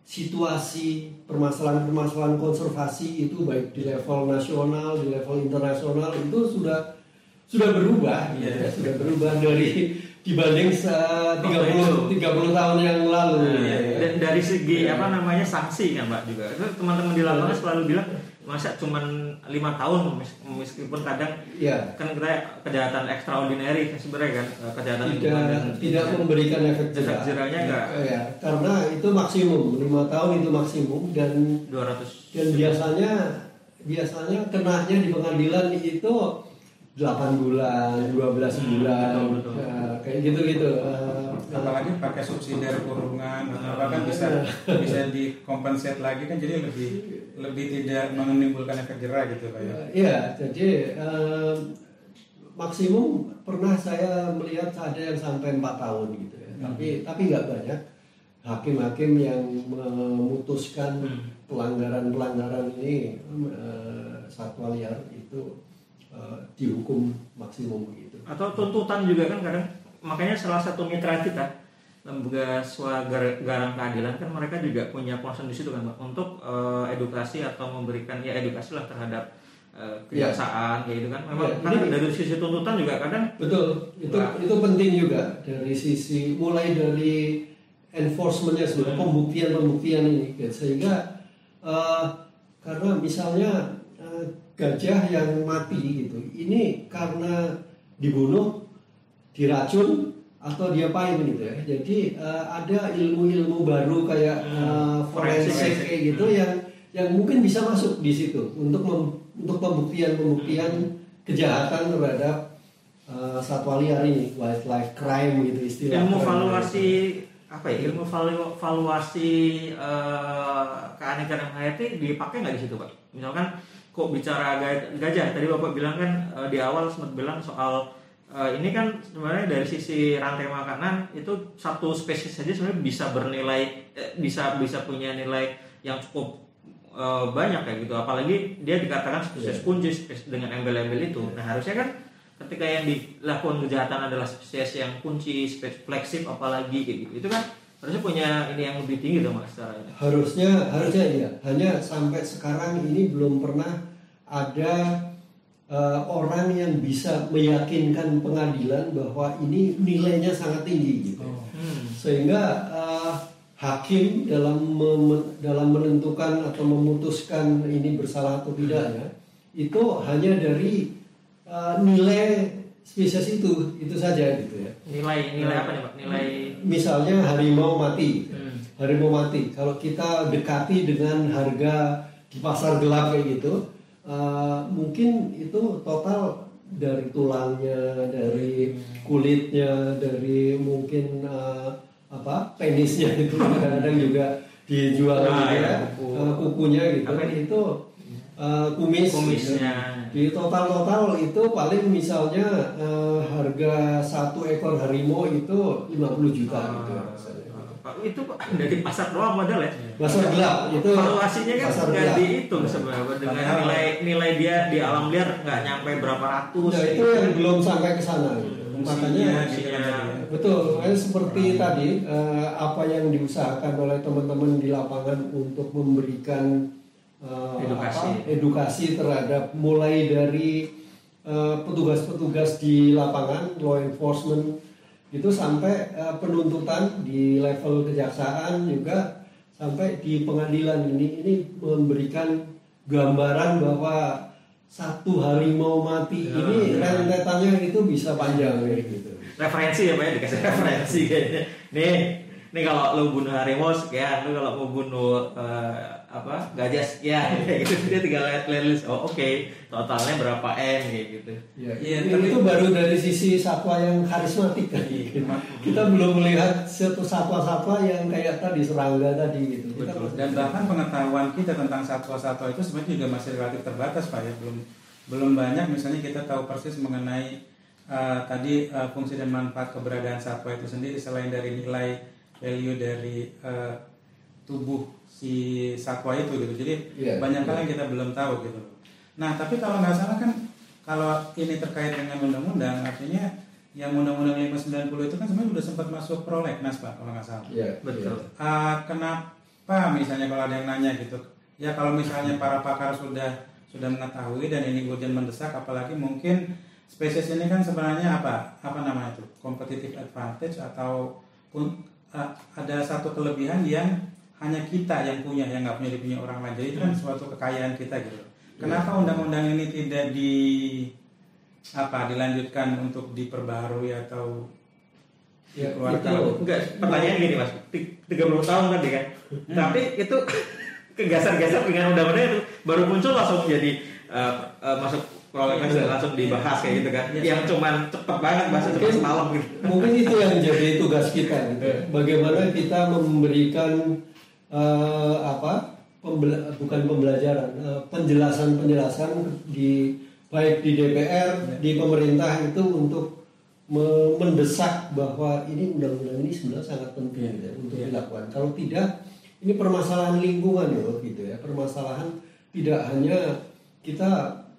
situasi permasalahan-permasalahan konservasi itu baik di level nasional, di level internasional itu sudah sudah berubah, gitu Iya. ya. sudah berubah dari dibanding se- 30 30 tahun yang lalu. Nah, ya. Dan dari segi Iya. apa namanya sanksi kan Pak juga. Itu teman-teman di lapangan selalu bilang masa cuman lima tahun mes- meskipun kadang Ya, kan kita kejahatan extraordinary sebenarnya kan eh, kejahatan tidak tidak memberikan efek jerah. jerahnya enggak. Ya, karena itu maksimum lima tahun itu maksimum dan 200 dan biasanya biasanya kenanya di pengadilan itu 8 bulan, 12 Hmm, bulan, betul, betul. eh, kayak gitu-gitu. Eh, Apalagi pakai subsidi kurungan atau apa kan bisa bisa dikompensate lagi kan jadi lebih lebih tidak menimbulkan efek jerah gitu Pak ya. Iya, jadi eh, maksimum pernah saya melihat ada yang sampai empat tahun gitu ya. Hmm. Tapi tapi nggak banyak hakim-hakim yang memutuskan Hmm. pelanggaran-pelanggaran ini eh, satwa liar itu eh, dihukum maksimum begitu. atau tuntutan juga kan kadang makanya salah satu mitra kita lembaga garang keadilan kan mereka juga punya concern di situ kan Pak, untuk eh, edukasi atau memberikan ya edukasi lah terhadap eh, kejaksaan kayak gitu kan. Memang Ya, karena ini- dari sisi tuntutan juga kadang Betul, itu Nah. itu penting juga. Dari sisi mulai dari enforcementnya sebenarnya pembuktian pembuktian ini. Gitu. sehingga eh, karena misalnya eh, gajah yang mati gitu ini karena dibunuh diracun atau diapain gitu ya. Jadi eh, ada ilmu-ilmu baru kayak eh, forensik kayak gitu yang yang mungkin bisa masuk di situ untuk mem- untuk pembuktian-pembuktian kejahatan terhadap uh, satwa liar ini wildlife crime gitu istilah ilmu valuasi apa ya ilmu valu- valuasi eh, keanekaragaman hayati dipakai nggak di situ pak? Misalkan kok bicara ga- gajah tadi bapak bilang kan eh, di awal sempat bilang soal eh, ini kan sebenarnya dari sisi rantai makanan itu satu spesies saja sebenarnya bisa bernilai eh, bisa bisa punya nilai yang cukup eh, banyak kayak gitu apalagi dia dikatakan spesies Iya. kunci spesies dengan embel-embel itu nah harusnya kan ketika yang dilakukan kejahatan adalah spesies yang kunci, spesies flagship apalagi kayak gitu. Itu kan harusnya punya ini yang lebih tinggi dong mas ini. harusnya harusnya iya hanya sampai sekarang ini belum pernah ada uh, orang yang bisa meyakinkan pengadilan bahwa ini nilainya sangat tinggi gitu Hmm. sehingga uh, hakim dalam mem- dalam menentukan atau memutuskan ini bersalah atau tidaknya itu hanya dari uh, nilai spesies itu itu saja gitu ya Nilai nilai apa nih pak? Nilai misalnya harimau mati Hmm. harimau mati kalau kita dekati dengan harga di pasar gelap kayak gitu uh, mungkin itu total dari tulangnya dari kulitnya dari mungkin uh, apa penisnya itu kadang-kadang juga dijual Nah, gitu ya, ya kuku. Uh, kukunya gitu Apa itu uh, kumis Kumisnya. gitu. di total-total itu paling misalnya uh, harga satu ekor harimau itu 50 juta gitu Ah, rasanya. Itu dari pasar doang modal ya. Pasar gelap itu Valuasinya kan nggak dihitung sebenarnya dengan nilai nilai dia di alam liar nggak nyampe berapa ratus. Nah, itu yang belum sampai ke sana gitu. Makanya gitu ya. betul, makanya seperti tadi eh, apa yang diusahakan oleh teman-teman di lapangan untuk memberikan eh, Edukasi. apa, edukasi terhadap mulai dari eh, petugas-petugas di lapangan, law enforcement itu sampai eh, penuntutan di level kejaksaan juga sampai di pengadilan ini ini memberikan gambaran bahwa satu harimau mati Ya, ini ya. rentetannya itu bisa panjang kayak gitu. referensi ya pak ya dikasih referensi kayaknya nih Nih kalau lu bunuh harimau sekian, lu kalau mau bunuh eh, apa gajah sekian, kayak gitu dia tinggal lihat list. Oh oke, totalnya berapa m kayak gitu. Ya, Iya, ini tapi- itu baru dari sisi satwa yang karismatik kan. Kita belum melihat satu satwa-satwa yang kayak tadi serangga tadi gitu. Kita Betul. Dan bahkan pengetahuan kita tentang satwa-satwa itu sebenarnya juga masih relatif terbatas pak ya belum belum banyak misalnya kita tahu persis mengenai uh, tadi uh, fungsi dan manfaat keberadaan satwa itu sendiri selain dari nilai value dari uh, tubuh si satwa itu gitu. Jadi Iya, banyak hal iya. yang kita belum tahu gitu. Nah tapi kalau nggak salah kan kalau ini terkait dengan undang-undang artinya yang undang-undang 590 itu kan sebenarnya sudah sempat masuk prolegnas pak kalau nggak salah. Iya, Betul. Ah, kenapa misalnya kalau ada yang nanya gitu? Ya kalau misalnya para pakar sudah sudah mengetahui dan ini urgent mendesak apalagi mungkin spesies ini kan sebenarnya apa? Apa namanya itu? Competitive advantage atau pun ah, ada satu kelebihan yang hanya kita yang punya yang nggak punya dipunya orang lain. Jadi itu kan suatu kekayaan kita gitu kenapa undang-undang ini tidak di apa dilanjutkan untuk diperbaharui atau Ya, dikeluarkan? itu- Enggak, pertanyaan gini mas, Ti- 30 tahun tadi kan, tapi itu kegasan-gasan dengan undang-undang itu. Baru muncul langsung jadi eh, eh, masuk prolegnas dan langsung dibahas kayak gitu kan, Iya. yang cuman cepet banget bahasa cuma semalam gitu. Mungkin itu yang jadi tugas kita gitu. Bagaimana kita memberikan eh, apa? pembela- bukan pembelajaran, eh, penjelasan-penjelasan di baik di DPR, di pemerintah itu untuk me- mendesak bahwa ini undang-undang ini sebenarnya sangat penting gitu ya, untuk dilakukan. Kalau tidak, ini permasalahan lingkungan loh gitu ya. Permasalahan tidak hanya kita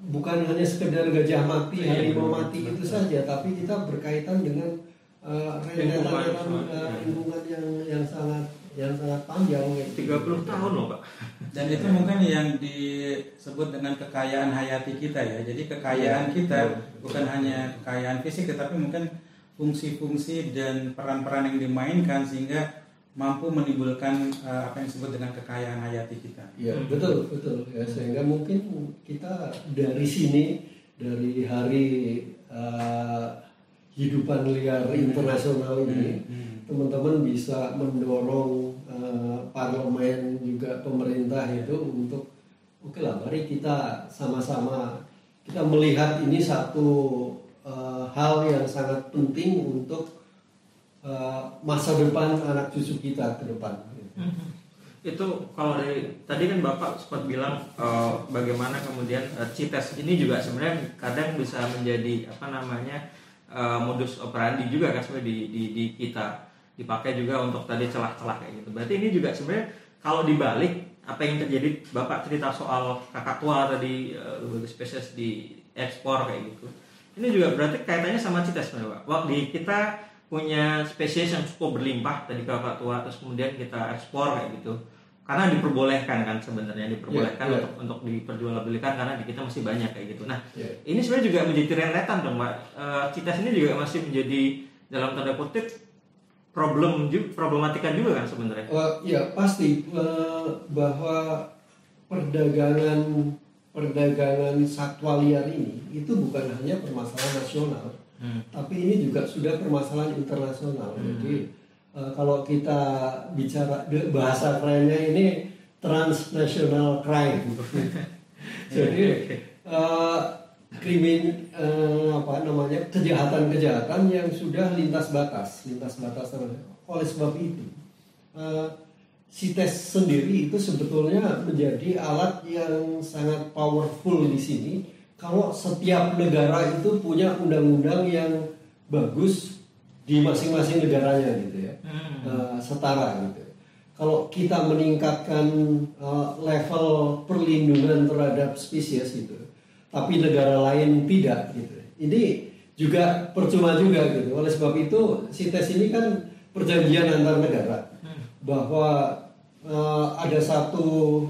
bukan hanya sekedar gajah mati, harimau mati itu saja, tapi kita berkaitan dengan uh, rentetan Lingkungan. uh, lingkungan yang yang sangat yang sangat panjang. gitu. 30 tahun loh pak. Dan itu mungkin yang disebut dengan kekayaan hayati kita ya. Jadi kekayaan kita bukan hanya kekayaan fisik tetapi mungkin fungsi-fungsi dan peran-peran yang dimainkan sehingga mampu menimbulkan eh, apa yang disebut dengan kekayaan hayati kita. Ya betul betul ya sehingga mungkin kita dari sini dari hari uh, hidupan liar internasional ini teman-teman bisa mendorong uh, parlemen juga pemerintah itu untuk oke lah mari kita sama-sama kita melihat ini satu uh, hal yang sangat penting untuk uh, masa depan anak cucu kita ke depan. Itu kalau dari tadi kan bapak sempat bilang eh, bagaimana kemudian eh, CITES ini juga sebenarnya kadang bisa menjadi apa namanya eh, modus operandi juga kan sebenarnya di, di, di kita dipakai juga untuk tadi celah-celah kayak gitu. Berarti ini juga sebenarnya kalau dibalik apa yang terjadi bapak cerita soal kakak tua tadi eh, berbagai spesies di ekspor kayak gitu. Ini juga berarti kaitannya sama CITES sebenarnya pak. Di kita punya spesies yang cukup berlimpah tadi kakak tua terus kemudian kita ekspor kayak gitu karena diperbolehkan kan sebenarnya diperbolehkan Iya, iya. untuk untuk diperjualbelikan karena di kita masih banyak kayak gitu nah Iya. ini sebenarnya juga menjadi rentetan dong pak Eh, CITES ini juga masih menjadi dalam tanda kutip problem problematika juga kan sebenarnya Eh, ya pasti eh, bahwa perdagangan perdagangan satwa liar ini itu bukan hanya permasalahan nasional, Hmm. tapi ini juga sudah permasalahan internasional. Jadi eh, kalau kita bicara bahasa kerennya ini transnational crime. Jadi eh, krimin eh, apa namanya kejahatan-kejahatan yang sudah lintas batas, lintas batas. Oleh sebab itu, eh, CITES sendiri itu sebetulnya menjadi alat yang sangat powerful di sini. Kalau setiap negara itu punya undang-undang yang bagus di masing-masing negaranya gitu ya, Hmm. Eh, setara gitu. Kalau kita meningkatkan eh, level perlindungan terhadap spesies gitu, tapi negara lain tidak gitu. Ini juga percuma juga gitu. Oleh sebab itu, CITES ini kan perjanjian antar negara bahwa eh, ada satu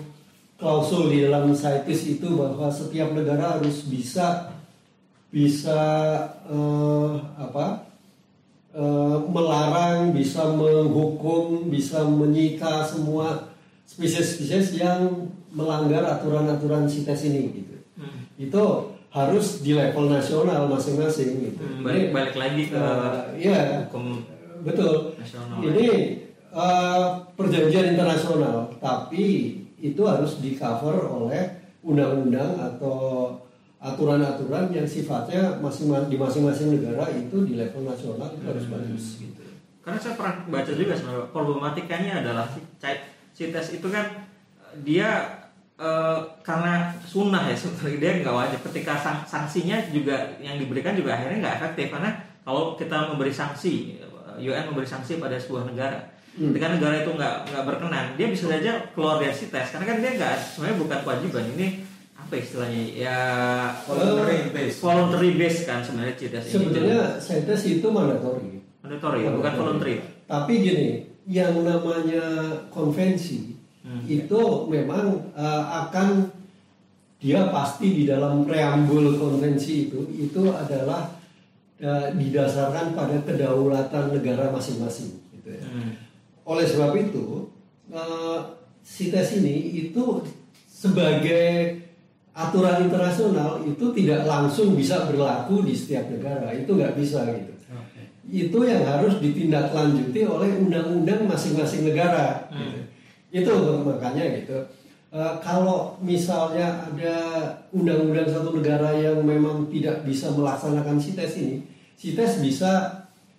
klausul di dalam CITES itu bahwa setiap negara harus bisa bisa eh, apa eh, melarang, bisa menghukum, bisa menyita semua spesies-spesies yang melanggar aturan-aturan CITES ini gitu. Hmm. Itu harus di level nasional masing-masing gitu. Hmm, balik balik lagi ke Eh, iya. hukum Betul. nasional Ini eh, perjanjian internasional, tapi itu harus di cover oleh undang-undang atau aturan-aturan yang sifatnya masing di masing-masing negara itu di level nasional itu harus bagus gitu. Karena saya pernah baca juga sebenarnya problematikanya adalah si, si tes itu kan dia eh, karena sunnah ya sebenarnya dia nggak wajib. Ketika sang, sanksinya juga yang diberikan juga akhirnya nggak efektif. Karena kalau kita memberi sanksi UN memberi sanksi pada sebuah negara. Hmm. ketika negara itu nggak nggak berkenan dia bisa saja keluar dari si tes. Karena kan dia nggak sebenarnya bukan kewajiban. Ini apa istilahnya? Ya voluntary base voluntary base kan sebenarnya CITES ini. Sebenarnya CITES itu mandatory. Mandatory ya, bukan voluntary. Tapi gini yang namanya konvensi hmm. itu memang uh, akan dia pasti di dalam preambul konvensi itu itu adalah uh, didasarkan pada kedaulatan negara masing-masing gitu ya. Hmm. Oleh sebab itu uh, CITES ini itu sebagai aturan internasional itu tidak langsung bisa berlaku di setiap negara itu nggak bisa gitu okay. itu yang harus ditindaklanjuti oleh undang-undang masing-masing negara hmm. gitu. Itu makanya gitu uh, kalau misalnya ada undang-undang satu negara yang memang tidak bisa melaksanakan CITES ini CITES bisa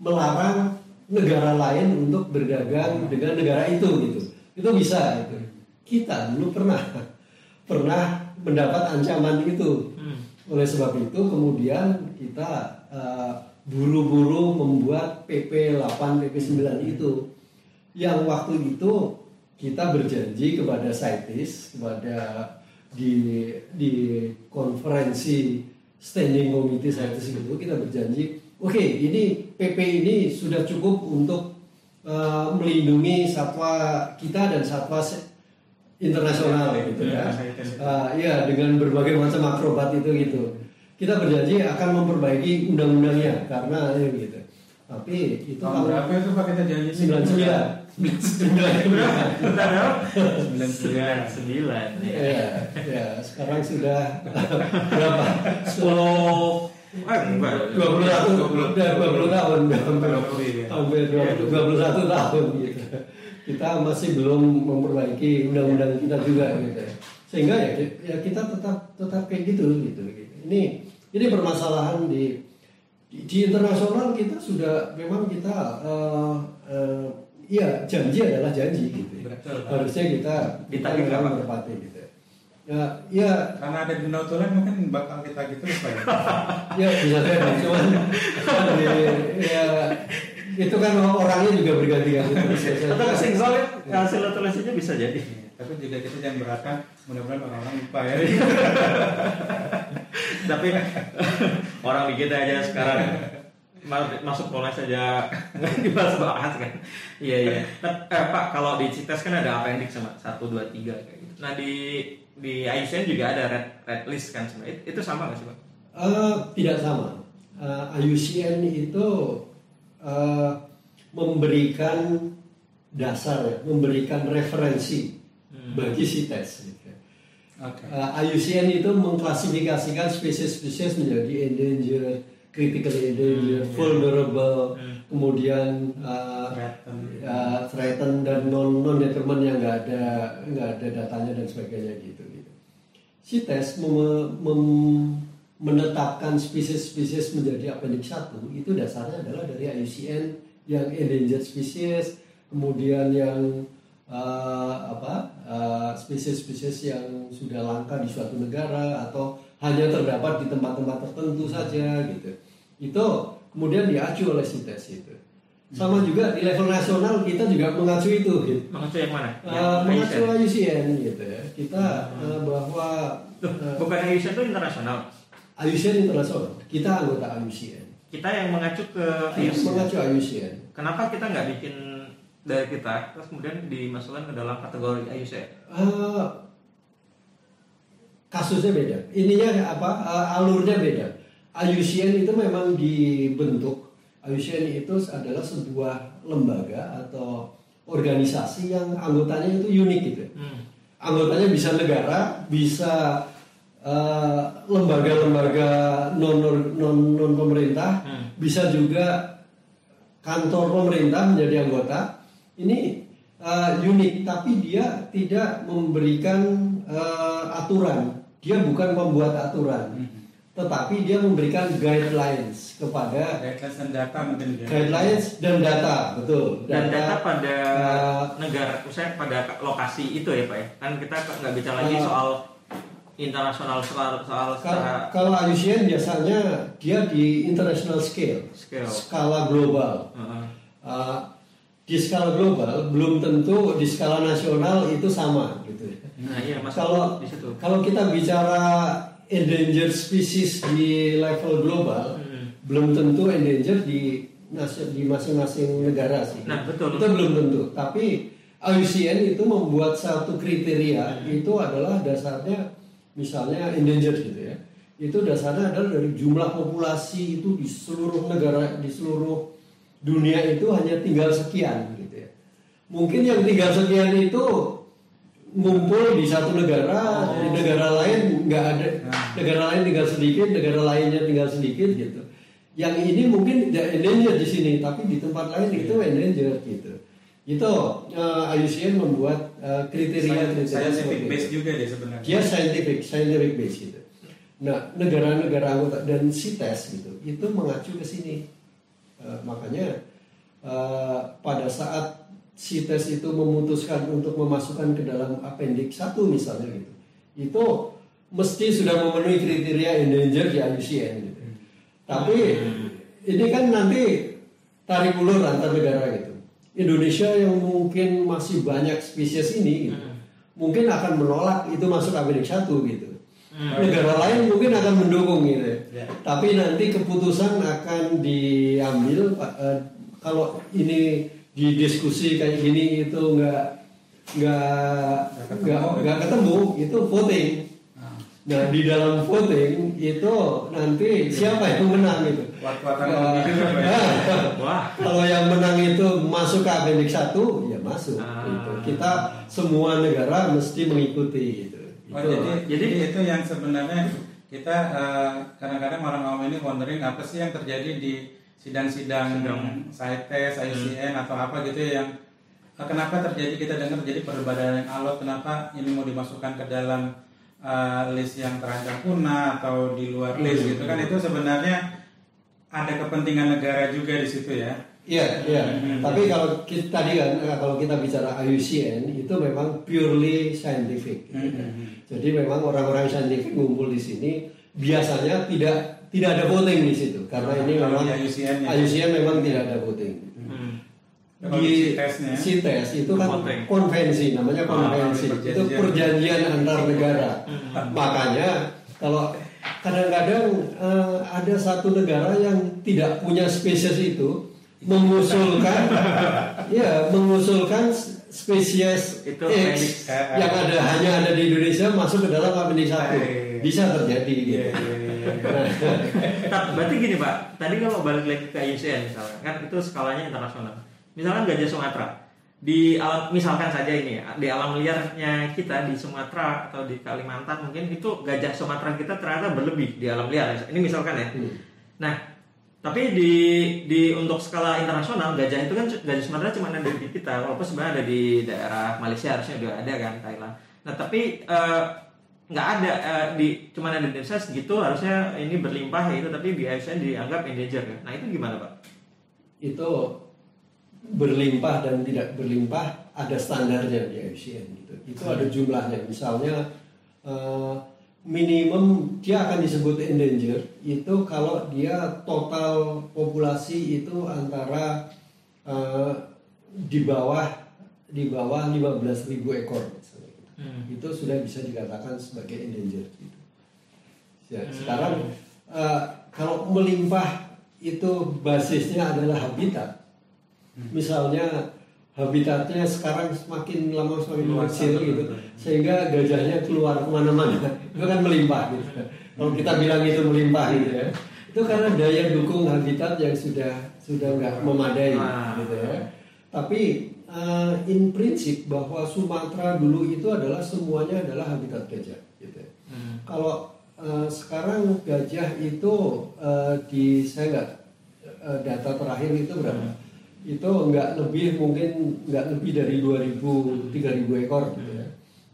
melarang negara lain untuk berdagang dengan negara itu gitu itu bisa gitu kita dulu pernah pernah mendapat ancaman itu. Hmm. Oleh sebab itu kemudian kita uh, buru-buru membuat PP 8 PP 9 itu. Yang waktu itu kita berjanji kepada CITES kepada di di konferensi standing committee CITES itu kita berjanji oke okay, ini PP ini sudah cukup untuk uh, melindungi satwa kita dan satwa internasional ya, gitu ya. Uh, ya dengan berbagai macam akrobat itu gitu. Kita berjanji akan memperbaiki undang-undangnya karena ya gitu. Tapi itu tahun berapa itu Pak kita janji? Sembilan sembilan. Sembilan sembilan. Sembilan Ya, ya. Sekarang sudah berapa? Sepuluh. Dua puluh satu. Dua puluh tahun. Hampir dua puluh satu tahun gitu kita masih belum memperbaiki undang-undang kita juga gitu sehingga ya, ya kita tetap tetap kayak gitu gitu, gitu. ini ini permasalahan di, di di internasional kita sudah memang kita uh, uh, ya janji adalah janji gitu ya. harusnya kita kita kita berpati gitu ya. Ya karena ada di notulen mungkin bakal kita gitu lupa ya. Ya bisa jadi cuman ya itu kan orangnya juga berganti-ganti atau kesenggol ya? Hasil tulisannya bisa jadi. Iya, tapi juga kita jangan berharap mudah-mudahan orang-orang lupa ya. Tapi orang di kita aja sekarang masuk polres saja nggak dibahas-bahas kan iya iya nah, eh, pak kalau di CITES kan ada appendix sama satu dua tiga kayak gitu nah di di IUCN juga ada red red list kan sebenarnya itu sama nggak sih pak? Uh, tidak sama uh, eh, IUCN itu uh, memberikan dasar, ya, memberikan referensi hmm. bagi si tes. Gitu. Okay. Uh, IUCN itu mengklasifikasikan spesies-spesies menjadi endangered, critically hmm, vulnerable, hmm. kemudian uh, threatened. Uh, threatened dan non non determined yang nggak ada nggak ada datanya dan sebagainya gitu. gitu. CITES mem, mem, menetapkan spesies-spesies menjadi appendix 1 itu dasarnya adalah dari IUCN yang endangered species, kemudian yang uh, apa uh, spesies-spesies yang sudah langka di suatu negara atau hanya terdapat di tempat-tempat tertentu saja gitu. Itu kemudian diacu oleh CITES itu. Sama juga di level nasional kita juga mengacu itu gitu. Mengacu yang mana? Uh, mengacu IUCN gitu ya. Kita uh, bahwa uh, bukan IUCN itu internasional. IUCN internasional. Kita anggota IUCN. Kita yang mengacu ke IUCN. Mengacu IUCN. Kenapa kita nggak bikin dari kita terus kemudian dimasukkan ke dalam kategori IUCN? Uh, kasusnya beda. Ininya apa? Uh, alurnya beda. IUCN itu memang dibentuk. IUCN itu adalah sebuah lembaga atau organisasi yang anggotanya itu unik gitu. Hmm. Anggotanya bisa negara, bisa Eh, lembaga-lembaga uh, non non non pemerintah hmm. bisa juga kantor pemerintah menjadi anggota ini eh, unik, tapi dia tidak memberikan eh, aturan. Dia bukan membuat aturan, tetapi dia memberikan guidelines kepada Guidelines dan data mungkin guidelines dan data, betul. dan data pada eh, negara, saya pada lokasi itu ya pak ya. Kan kita nggak bicara lagi Eh, soal internasional soal soal Kalau, secara kalau IUCN biasanya dia di international scale, Scale. skala global. Heeh. Uh, di skala global belum tentu di skala nasional itu sama. Nah iya mas Kalau di situ. kalau kita bicara endangered species di level global, Hmm. belum tentu endangered di di masing-masing negara sih. Nah, betul. Itu belum tentu. Tapi IUCN itu membuat satu kriteria Hmm. itu adalah dasarnya misalnya endangered gitu ya. Itu dasarnya adalah dari jumlah populasi itu di seluruh negara di seluruh dunia itu hanya tinggal sekian gitu ya. Mungkin yang tinggal sekian itu ngumpul di satu negara, di negara lain nggak ada, negara lain tinggal sedikit, negara lainnya tinggal sedikit gitu. Yang ini mungkin endangered di sini, tapi di tempat lain itu endangered gitu. Itu eh, IUCN membuat eh, kriteria-kriteria Scientific seperti base itu. juga dia sebenarnya. Dia scientific, scientific base gitu. Nah, negara-negara anggota dan CITES gitu, itu mengacu ke sini. Eh, makanya eh, pada saat CITES itu memutuskan untuk memasukkan ke dalam appendix 1 misalnya gitu, itu mesti sudah memenuhi kriteria endangered di IUCN gitu. Tapi ini kan nanti tarik ulur antar negara gitu. Indonesia yang mungkin masih banyak spesies ini gitu, mungkin akan menolak itu masuk appendix 1 gitu. Negara lain mungkin akan mendukung gitu. Ya. Tapi nanti keputusan akan diambil eh, kalau ini didiskusi kayak gini itu nggak nggak ketemu. nggak nggak ketemu itu voting. Nah, Nah di dalam voting itu nanti siapa yang menang itu? Nah? Wah. Kalau yang menang itu masuk ke appendix 1 ya masuk. Ah. gitu. Kita semua negara mesti mengikuti gitu. Oh, Itu. jadi, Jadi- itu yang sebenarnya kita eh, kadang-kadang orang awam ini wondering apa sih yang terjadi di sidang-sidang Sidang. CITES, IUCN atau apa gitu ya yang eh, kenapa terjadi kita dengar terjadi perdebatan yang alot kenapa ini mau dimasukkan ke dalam eh, list yang terancam punah atau di luar list Hmm. gitu kan itu sebenarnya ada kepentingan negara juga di situ ya. Iya, iya. Hmm. Tapi kalau kita, tadi kan eh, kalau kita bicara IUCN itu memang purely scientific. gitu kan. Hmm. Jadi memang orang-orang scientific ngumpul di sini biasanya tidak tidak ada voting di situ karena Ah, ini memang IUCN ya. IUCN memang tidak ada voting. Hmm. Di Di CITES-nya. CITES itu kan Voting. konvensi namanya Ah, konvensi itu perjanjian. antar negara. Makanya kalau kadang-kadang eh, ada satu negara yang tidak punya spesies itu mengusulkan ya mengusulkan spesies Itu X yang ada hanya ada di Indonesia masuk ke dalam appendix satu bisa terjadi Iya, gitu. iya, iya, iya. Tapi berarti gini Pak, tadi kalau balik lagi ke IUCN misalnya, kan itu skalanya internasional. Misalkan gajah Sumatera, di alam misalkan saja ini ya, di alam liarnya kita di Sumatera atau di Kalimantan mungkin itu gajah Sumatera kita ternyata berlebih di alam liar. Ini misalkan ya. Hmm. Nah, tapi di di untuk skala internasional gajah itu kan gajah Sumatera cuma ada di kita, walaupun sebenarnya ada di daerah Malaysia harusnya udah ada kan Thailand. Nah, tapi eh, nggak ada eh, di cuma ada Indonesia segitu harusnya ini berlimpah itu tapi di ASN dianggap endangered ya. Nah, itu gimana, Pak? itu berlimpah dan tidak berlimpah ada standarnya di IUCN gitu. Itu ada jumlahnya. Misalnya eh, minimum dia akan disebut endangered itu kalau dia total populasi itu antara eh, di bawah di bawah 15.000 ekor misalnya. Hmm. Itu sudah bisa dikatakan sebagai endangered gitu. Ya, Hmm. sekarang eh, kalau melimpah itu basisnya adalah habitat. Misalnya habitatnya sekarang semakin lama semakin betul, gitu, sehingga gajahnya keluar ke mana-mana. itu kan melimpah gitu. Kalau kita bilang itu melimpah gitu ya, itu karena daya dukung habitat yang sudah sudah nggak memadai Ah. gitu ya. Tapi eh, in prinsip bahwa Sumatera dulu itu adalah semuanya adalah habitat gajah gitu. ya. Hmm. Kalau eh, sekarang gajah itu eh, di saya nggak eh, data terakhir itu berapa? itu nggak lebih mungkin nggak lebih dari 2000 3000 ekor gitu ya.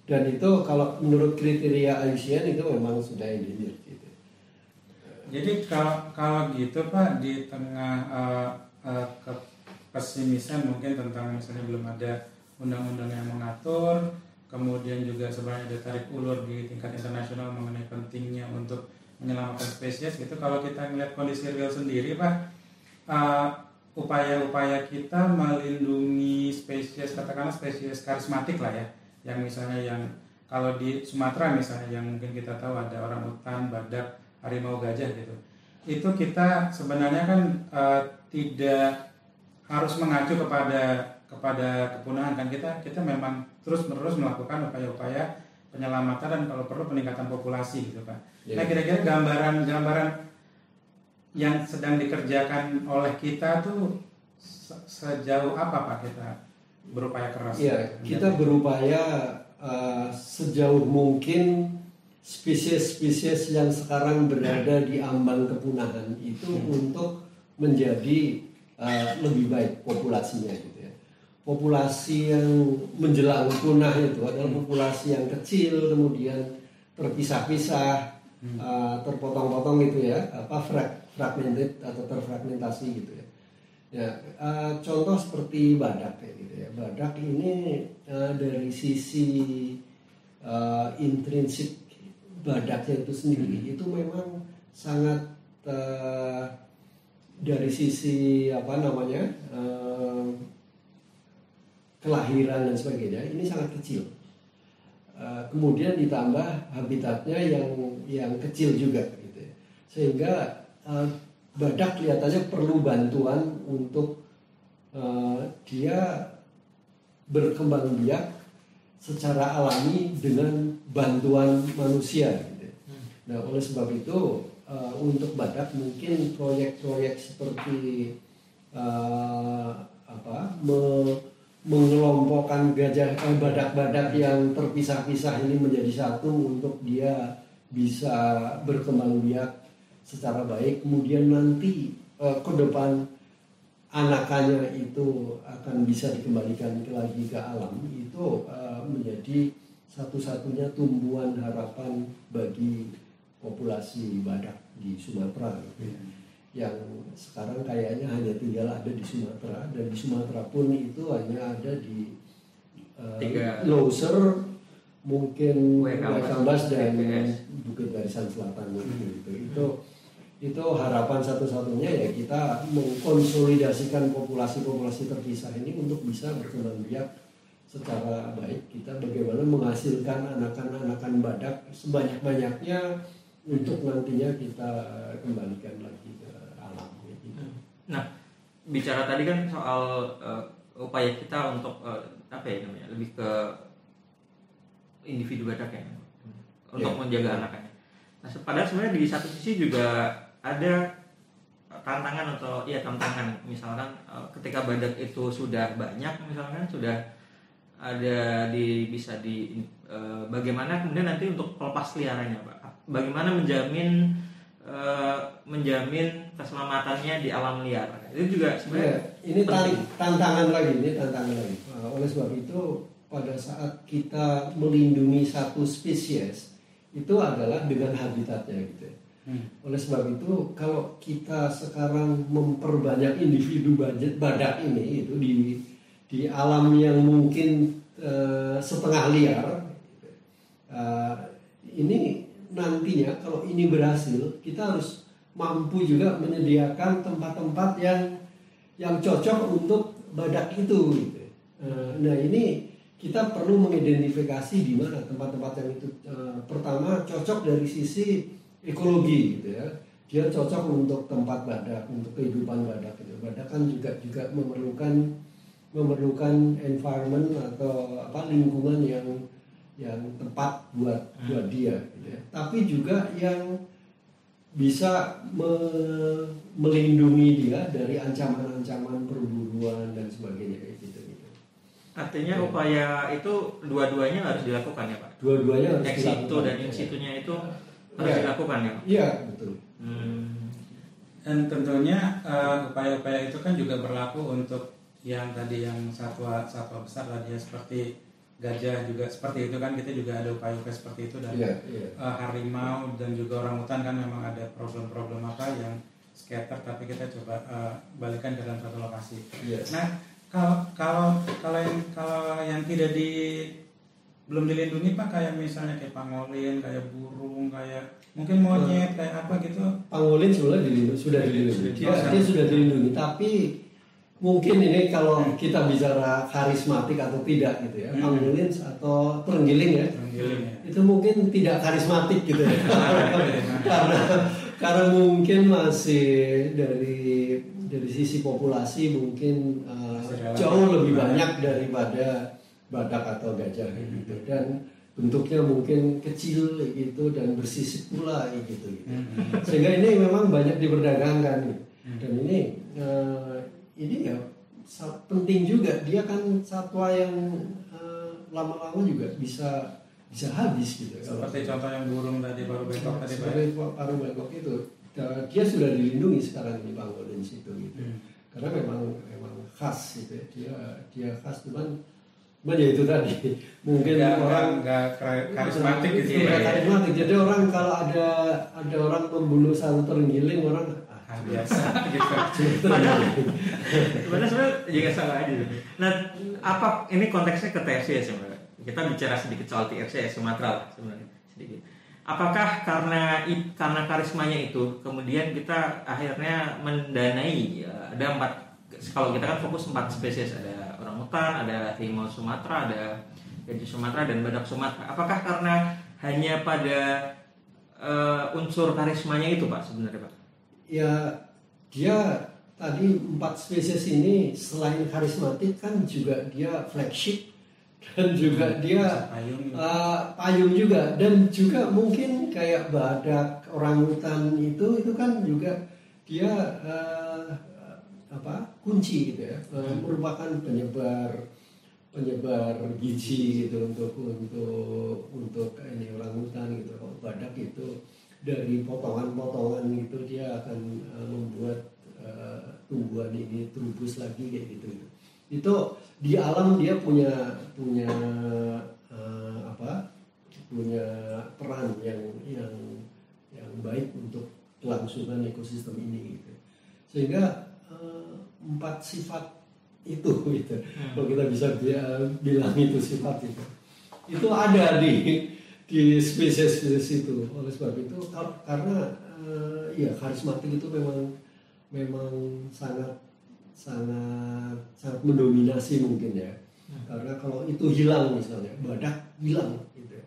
Dan itu kalau menurut kriteria IUCN itu memang sudah endangered gitu. Jadi kalau kalau gitu Pak di tengah uh, uh, kepesimisan mungkin tentang misalnya belum ada undang-undang yang mengatur, kemudian juga sebenarnya ada tarik ulur di tingkat internasional mengenai pentingnya untuk menyelamatkan spesies gitu. Kalau kita melihat kondisi real sendiri Pak, uh, upaya-upaya kita melindungi spesies katakanlah spesies karismatik lah ya yang misalnya yang kalau di Sumatera misalnya yang mungkin kita tahu ada orang hutan badak harimau gajah gitu itu kita sebenarnya kan uh, tidak harus mengacu kepada kepada kepunahan kan kita kita memang terus menerus melakukan upaya-upaya penyelamatan dan kalau perlu peningkatan populasi gitu pak. Yeah. Nah kira-kira gambaran gambaran yang sedang dikerjakan oleh kita tuh sejauh apa pak kita berupaya keras? Iya kita berupaya uh, sejauh mungkin spesies-spesies yang sekarang berada di ambang kepunahan itu hmm. untuk menjadi uh, lebih baik populasinya gitu ya. Populasi yang menjelang punah itu adalah populasi yang kecil kemudian terpisah-pisah, hmm. uh, terpotong-potong gitu ya, apa fragmented atau terfragmentasi gitu ya. Ya, uh, contoh seperti badak ya gitu ya. Badak ini uh, dari sisi uh, intrinsik badaknya itu sendiri hmm. itu memang sangat uh, dari sisi apa namanya uh, kelahiran dan sebagainya ini sangat kecil. Uh, kemudian ditambah habitatnya yang yang kecil juga gitu ya. Sehingga uh, badak kelihatannya perlu bantuan untuk uh, dia berkembang biak secara alami dengan bantuan manusia. Gitu. Nah, oleh sebab itu uh, untuk badak mungkin proyek-proyek seperti uh, apa me, mengelompokkan gajah eh, badak-badak yang terpisah-pisah ini menjadi satu untuk dia bisa berkembang biak secara baik. Kemudian nanti uh, ke depan anakannya itu akan bisa dikembalikan ke lagi ke alam. Itu uh, menjadi satu-satunya tumbuhan harapan bagi populasi badak di Sumatera gitu ya. yang sekarang kayaknya hanya tinggal ada di Sumatera. Dan di Sumatera pun itu hanya ada di uh, Loser mungkin Waikambas dan Bukit Barisan Selatan hmm. gitu itu itu harapan satu-satunya ya kita mengkonsolidasikan populasi-populasi terpisah ini untuk bisa berkembang biak secara baik. Kita bagaimana menghasilkan anakan-anakan badak sebanyak-banyaknya untuk nantinya kita kembalikan lagi ke alam gitu. Nah, bicara tadi kan soal uh, upaya kita untuk uh, apa ya namanya lebih ke individu badak ya untuk yeah. menjaga anakannya. Nah, padahal sebenarnya di satu sisi juga ada tantangan atau ya tantangan misalkan uh, ketika badak itu sudah banyak misalkan sudah ada di bisa di uh, bagaimana kemudian nanti untuk pelepas liarannya pak bagaimana menjamin uh, menjamin keselamatannya di alam liar itu juga sebenarnya ya, ini penting. tantangan lagi ini tantangan lagi uh, oleh sebab itu pada saat kita melindungi satu spesies itu adalah dengan habitatnya gitu ya. Hmm. Oleh sebab itu, kalau kita sekarang memperbanyak individu budget badak ini itu di di alam yang mungkin uh, setengah liar, uh, ini nantinya kalau ini berhasil, kita harus mampu juga menyediakan tempat-tempat yang yang cocok untuk badak itu. Gitu. Uh, nah ini kita perlu mengidentifikasi di mana tempat-tempat yang itu. Uh, pertama cocok dari sisi ekologi gitu ya dia cocok untuk tempat badak untuk kehidupan badak gitu badak kan juga juga memerlukan memerlukan environment atau apa lingkungan yang yang tepat buat hmm. buat dia gitu ya. tapi juga yang bisa me, melindungi dia dari ancaman-ancaman perburuan dan sebagainya kayak gitu gitu. Artinya ya. upaya itu dua-duanya harus dilakukan ya Pak. Dua-duanya harus Ex dilakukan. dan in situnya itu harus ya. dilakukan ya iya betul hmm. dan tentunya upaya upaya-upaya itu kan juga berlaku untuk yang tadi yang satwa satwa besar tadi ya seperti gajah juga seperti itu kan kita juga ada upaya-upaya seperti itu dan Iya, iya. eh, harimau dan juga orang hutan kan memang ada problem-problem apa yang scatter tapi kita coba eh, balikan ke dalam satu lokasi. Iya. Nah kalau kalau kalau yang kalau yang tidak di belum dilindungi pak kayak misalnya kayak pangolin kayak burung kayak mungkin monyet kayak apa gitu Pangolin sebenarnya dilindungi, sudah dilindungi. Dia, dia sudah dilindungi, tapi mungkin ini kalau kita bicara karismatik atau tidak gitu ya, Hmm. pangolin atau terenggiling ya, terenggiling ya. itu mungkin tidak karismatik gitu ya, karena karena mungkin masih dari dari sisi populasi mungkin uh, jauh lebih banyak. daripada badak atau gajah gitu dan bentuknya mungkin kecil gitu dan bersisik pula gitu, gitu. Hmm. sehingga ini memang banyak diperdagangkan gitu. Hmm. dan ini eh, ini ya penting juga. Dia kan satwa yang eh, lama-lama juga bisa bisa habis gitu. Kalau- seperti contoh yang burung tadi baru betok tadi pak sebagai paru bengkok itu. Dia sudah dilindungi sekarang di pangolin situ gitu. Hmm. karena memang memang khas gitu ya. dia dia khas cuman cuman ya itu tadi. Mungkin Nggak- orang nggak- nggak kar- karismatik gitu Nggak ya karismatik. Jadi orang kalau ada ada orang membunuh satu terenggiling orang ah, biasa gitu Sebenarnya sebenarnya juga sama aja. Nah, apa ini konteksnya ke TFC ya sebenarnya? Kita bicara sedikit soal TFC ya Sumatera lah sebenarnya sedikit. Apakah karena karena karismanya itu kemudian kita akhirnya mendanai ya, ada empat kalau kita kan fokus empat spesies ada orang hutan, ada harimau Sumatera, ada gajah Sumatera dan badak Sumatera. Apakah karena hanya pada eh, unsur karismanya itu pak sebenarnya pak? Ya dia tadi empat spesies ini selain karismatik kan juga dia flagship. Dan juga dia payung uh, payung juga. Dan juga mungkin kayak badak orangutan itu itu kan juga dia uh, apa kunci gitu ya. Uh, merupakan penyebar penyebar gizi gitu untuk untuk untuk ini orangutan gitu. Badak itu dari potongan-potongan itu dia akan uh, membuat uh, tumbuhan ini terubus lagi kayak gitu. Itu di alam dia punya punya uh, apa? Punya peran yang yang yang baik untuk kelangsungan ekosistem ini gitu. Sehingga uh, empat sifat itu gitu. Kalau kita bisa bi- bilang itu sifat itu. Itu ada di di spesies-spesies itu. Oleh sebab itu kar- karena eh, ya karismatik itu memang memang sangat sangat sangat mendominasi mungkin ya. Karena kalau itu hilang misalnya badak hilang gitu ya.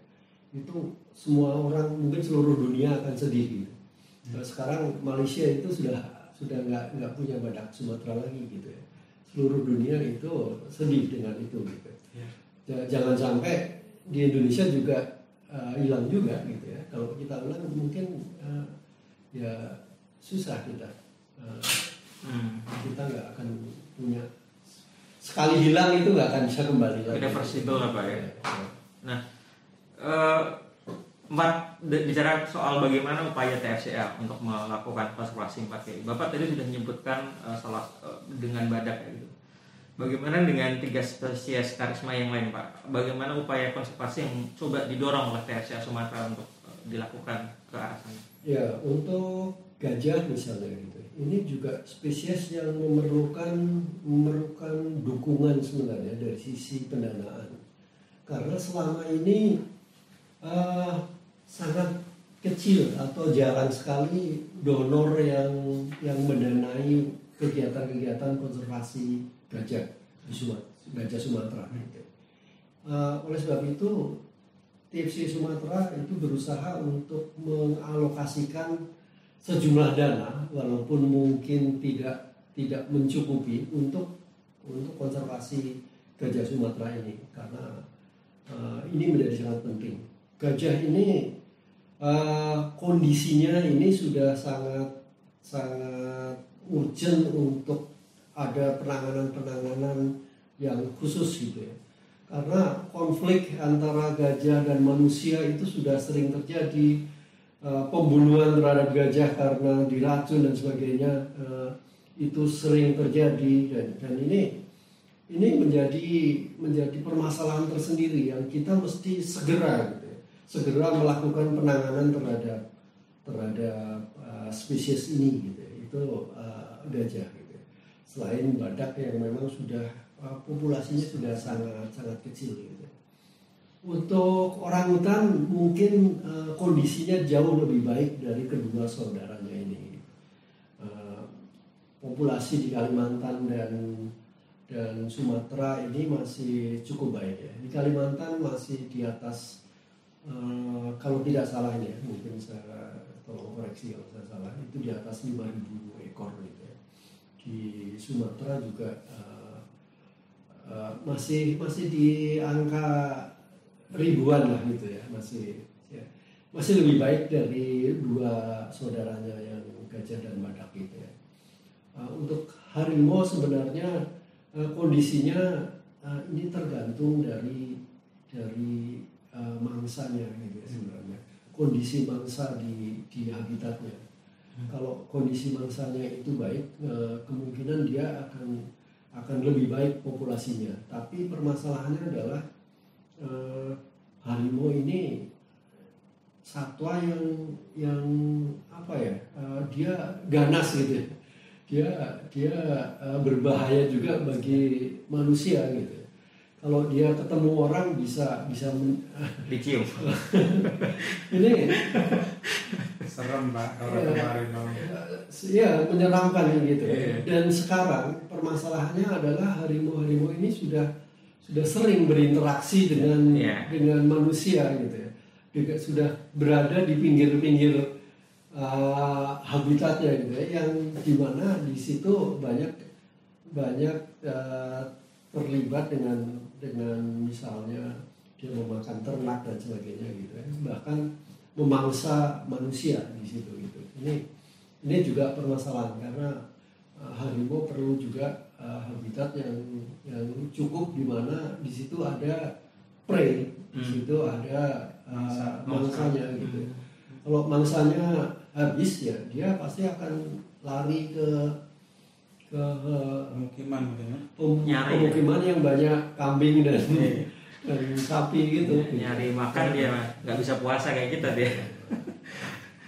itu semua orang mungkin seluruh dunia akan sedih gitu. Nah, sekarang Malaysia itu sudah sudah nggak nggak punya badak Sumatera lagi gitu ya. Seluruh dunia itu sedih dengan itu gitu. Ya. Ja- jangan sampai di Indonesia juga uh, hilang juga gitu ya kalau kita ulang mungkin uh, ya susah kita Uh, Hmm. kita nggak akan punya sekali hilang itu nggak akan bisa kembali lagi Irreversible lah, Pak, ya. Nah, eh, empat bicara soal bagaimana upaya TFCA untuk melakukan konservasi empat KI. Bapak tadi sudah menyebutkan eh, salah eh, dengan badak ya gitu. Bagaimana dengan tiga spesies karisma yang lain, Pak? Bagaimana upaya konservasi yang coba didorong oleh TFCA Sumatera untuk eh, dilakukan ke arah sana? Ya, untuk gajah misalnya gitu. Ini juga spesies yang memerlukan memerlukan dukungan sebenarnya dari sisi pendanaan. Karena selama ini eh, sangat kecil atau jarang sekali donor yang yang mendanai kegiatan-kegiatan konservasi gajah di Sumatera, gajah Sumatera. gitu. Eh, oleh sebab itu TFC Sumatera itu berusaha untuk mengalokasikan sejumlah dana walaupun mungkin tidak tidak mencukupi untuk untuk konservasi gajah Sumatera ini karena eh, ini menjadi sangat penting. Gajah ini eh, kondisinya ini sudah sangat sangat urgent untuk ada penanganan-penanganan yang khusus gitu ya karena konflik antara gajah dan manusia itu sudah sering terjadi Eh, pembunuhan terhadap gajah karena diracun dan sebagainya eh, itu sering terjadi dan dan ini ini menjadi menjadi permasalahan tersendiri yang kita mesti segera gitu ya, segera melakukan penanganan terhadap terhadap uh, spesies ini gitu ya. itu uh, gajah. Selain badak yang memang sudah uh, populasinya sudah sangat sangat kecil gitu untuk orang hutan mungkin uh, kondisinya jauh lebih baik dari kedua saudaranya ini uh, populasi di Kalimantan dan dan Sumatera ini masih cukup baik ya. Di Kalimantan masih di atas uh, kalau tidak salah ya, mungkin saya tolong koreksi kalau saya salah itu di atas 5000 ekor gitu. Di Sumatera juga uh, uh, masih masih di angka ribuan lah gitu ya, masih ya, masih lebih baik dari dua saudaranya yang gajah dan badak gitu ya. Uh, untuk harimau sebenarnya uh, kondisinya uh, ini tergantung dari dari uh, mangsanya gitu ya sebenarnya kondisi mangsa di di habitatnya. Kalau kondisi mangsanya itu baik uh, kemungkinan dia akan akan lebih baik populasinya tapi permasalahannya adalah uh, harimau ini satwa yang yang apa ya uh, dia ganas gitu dia dia berbahaya juga bagi manusia gitu. Kalau dia ketemu orang bisa bisa men, dicium. ini serem pak kalau ya, kemarin ya menyeramkan gitu. Yeah. Dan sekarang permasalahannya adalah harimau-harimau ini sudah sudah sering berinteraksi dengan yeah. dengan manusia gitu ya. Juga sudah berada di pinggir-pinggir uh, habitatnya gitu ya, yang di mana di situ banyak banyak uh, terlibat dengan dengan misalnya dia memakan ternak dan sebagainya gitu ya bahkan memangsa manusia di situ gitu ini ini juga permasalahan karena uh, harimau perlu juga uh, habitat yang yang cukup di mana di situ ada prey di Hmm. situ ada uh, Mangsa. mangsanya gitu ya. kalau mangsanya habis ya dia pasti akan lari ke ke pemukiman ya Nyari. pemukiman yang banyak kambing dan Iya. Dan sapi gitu. nyari makan dia nggak bisa puasa kayak kita dia.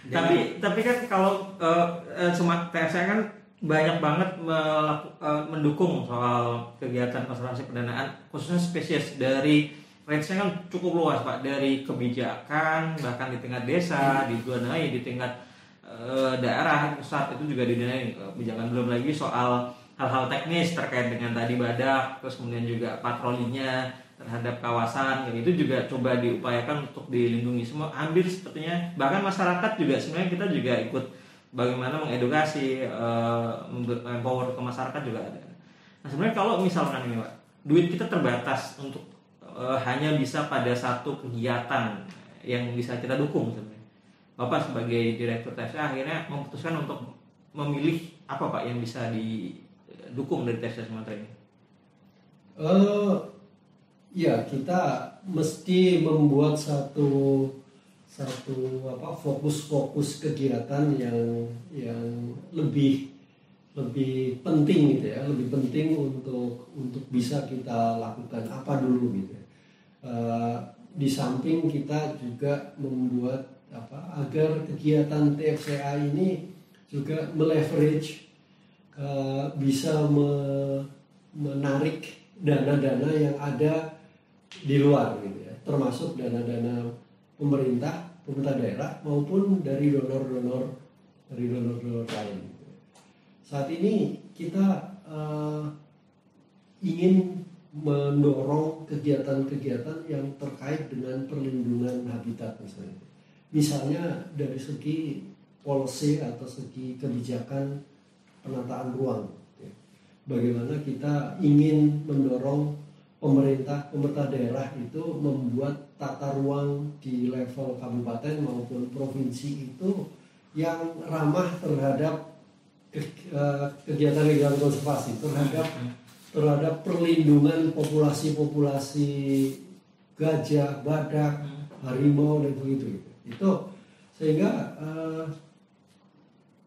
Tapi tapi kan kalau uh, Sumatera saya kan banyak banget melaku- eh, mendukung soal kegiatan konservasi pendanaan khususnya spesies. Dari range-nya kan cukup luas pak. Dari kebijakan bahkan di tingkat desa didanai di tingkat eh, daerah pusat itu juga didanai. Kebijakan belum lagi soal hal-hal teknis terkait dengan tadi badak terus kemudian juga patrolinya terhadap kawasan dan itu juga coba diupayakan untuk dilindungi semua hampir sepertinya. Bahkan masyarakat juga sebenarnya kita juga ikut bagaimana mengedukasi eh, empower ke masyarakat juga ada. Nah sebenarnya kalau misalkan ini pak duit kita terbatas untuk eh, hanya bisa pada satu kegiatan yang bisa kita dukung sebenarnya. Bapak sebagai direktur TSA akhirnya memutuskan untuk memilih apa pak yang bisa didukung dari TSA Sumatera ini? Eh, ya kita mesti membuat satu satu apa fokus-fokus kegiatan yang yang lebih lebih penting gitu ya lebih penting untuk untuk bisa kita lakukan apa dulu gitu ya. Eh, di samping kita juga membuat apa agar kegiatan TFCA ini juga meleverage eh, bisa me- menarik dana-dana yang ada di luar gitu ya termasuk dana-dana pemerintah pemerintah daerah maupun dari donor-donor dari donor-donor lain gitu ya. saat ini kita eh, ingin mendorong kegiatan-kegiatan yang terkait dengan perlindungan habitat misalnya misalnya dari segi policy atau segi kebijakan penataan ruang gitu ya. bagaimana kita ingin mendorong pemerintah pemerintah daerah itu membuat tata ruang di level kabupaten maupun provinsi itu yang ramah terhadap ke- eh, kegiatan-kegiatan konservasi terhadap terhadap perlindungan populasi-populasi gajah, badak, harimau dan begitu itu sehingga eh,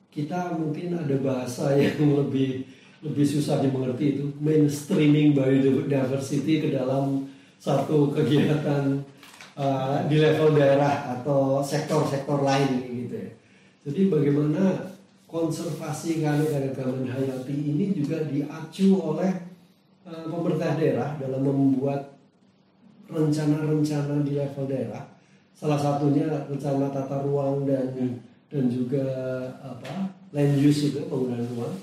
kita mungkin ada bahasa yang lebih lebih susah dimengerti itu mainstreaming biodiversity ke dalam satu kegiatan uh, di level daerah atau sektor-sektor lain gitu ya. Jadi bagaimana konservasi keanekaragaman hayati ini juga diacu oleh uh, pemerintah daerah dalam membuat rencana-rencana di level daerah. Salah satunya rencana tata ruang dan dan juga apa land use itu penggunaan ruang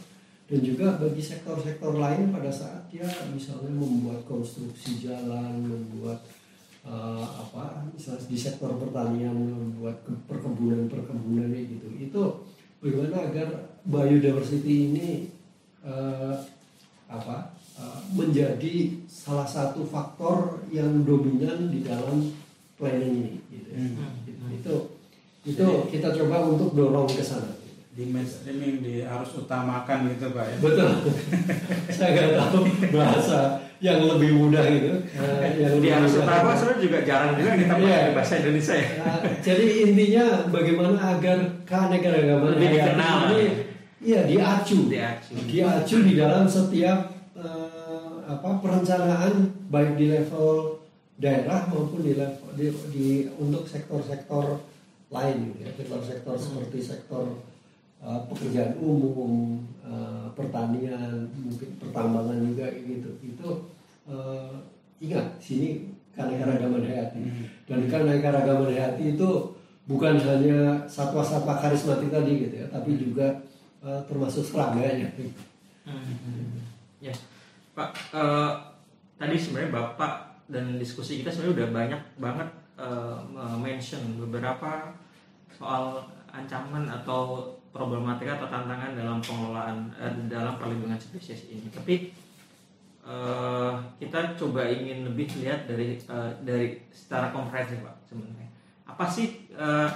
dan juga bagi sektor-sektor lain pada saat dia misalnya membuat konstruksi jalan, membuat uh, apa misalnya di sektor pertanian membuat perkebunan-perkebunan gitu itu bagaimana agar biodiversity ini uh, apa uh, menjadi salah satu faktor yang dominan di dalam planning ini gitu, ya. Hmm. gitu. itu itu kita coba untuk dorong ke sana di mainstreaming di harus utamakan gitu pak ya betul saya nggak tahu bahasa yang lebih mudah gitu uh, yang Di harus utama sebenarnya juga jarang juga kita pakai Iya. bahasa Indonesia ya. Nah, jadi intinya bagaimana agar keanekaragaman Lebih dikenal, ini ya. iya diacu Diacu. diacu di dalam setiap eh, apa perencanaan baik di level daerah maupun di level di, di- untuk sektor-sektor lain gitu ya sektor-sektor seperti sektor eh, pekerjaan umum eh, pertanian mungkin pertambangan juga gitu itu eh, ingat sini keanekaragaman hayati Hmm. dan keanekaragaman hayati itu bukan hanya satwa-satwa karismatik tadi gitu ya tapi juga eh, termasuk seranganya Hmm. Ya, Pak. eh, tadi sebenarnya Bapak dan diskusi kita sebenarnya udah banyak banget eh, mention beberapa soal ancaman atau problematika atau tantangan dalam pengelolaan eh, dalam perlindungan spesies ini. Tapi eh, kita coba ingin lebih lihat dari eh, dari secara komprehensif Pak sebenarnya. Apa sih eh,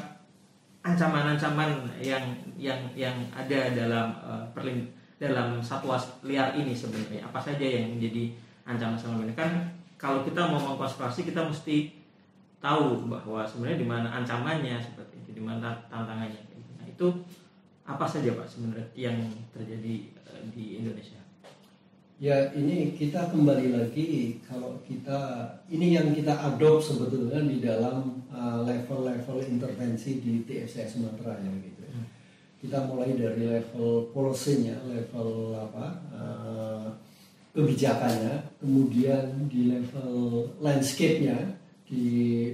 ancaman-ancaman yang yang yang ada dalam eh, perlin- dalam satwa liar ini sebenarnya apa saja yang menjadi ancaman selama ini kan kalau kita mau mengkonservasi kita mesti tahu bahwa sebenarnya di mana ancamannya seperti itu di mana tantangannya nah itu apa saja pak sebenarnya yang terjadi eh, di Indonesia? Ya ini kita kembali lagi kalau kita ini yang kita adopt sebetulnya di dalam uh, level-level intervensi di TFCS Sumatera ya gitu. Ya. kita mulai dari level policy-nya level apa uh, kebijakannya kemudian di level landscape-nya di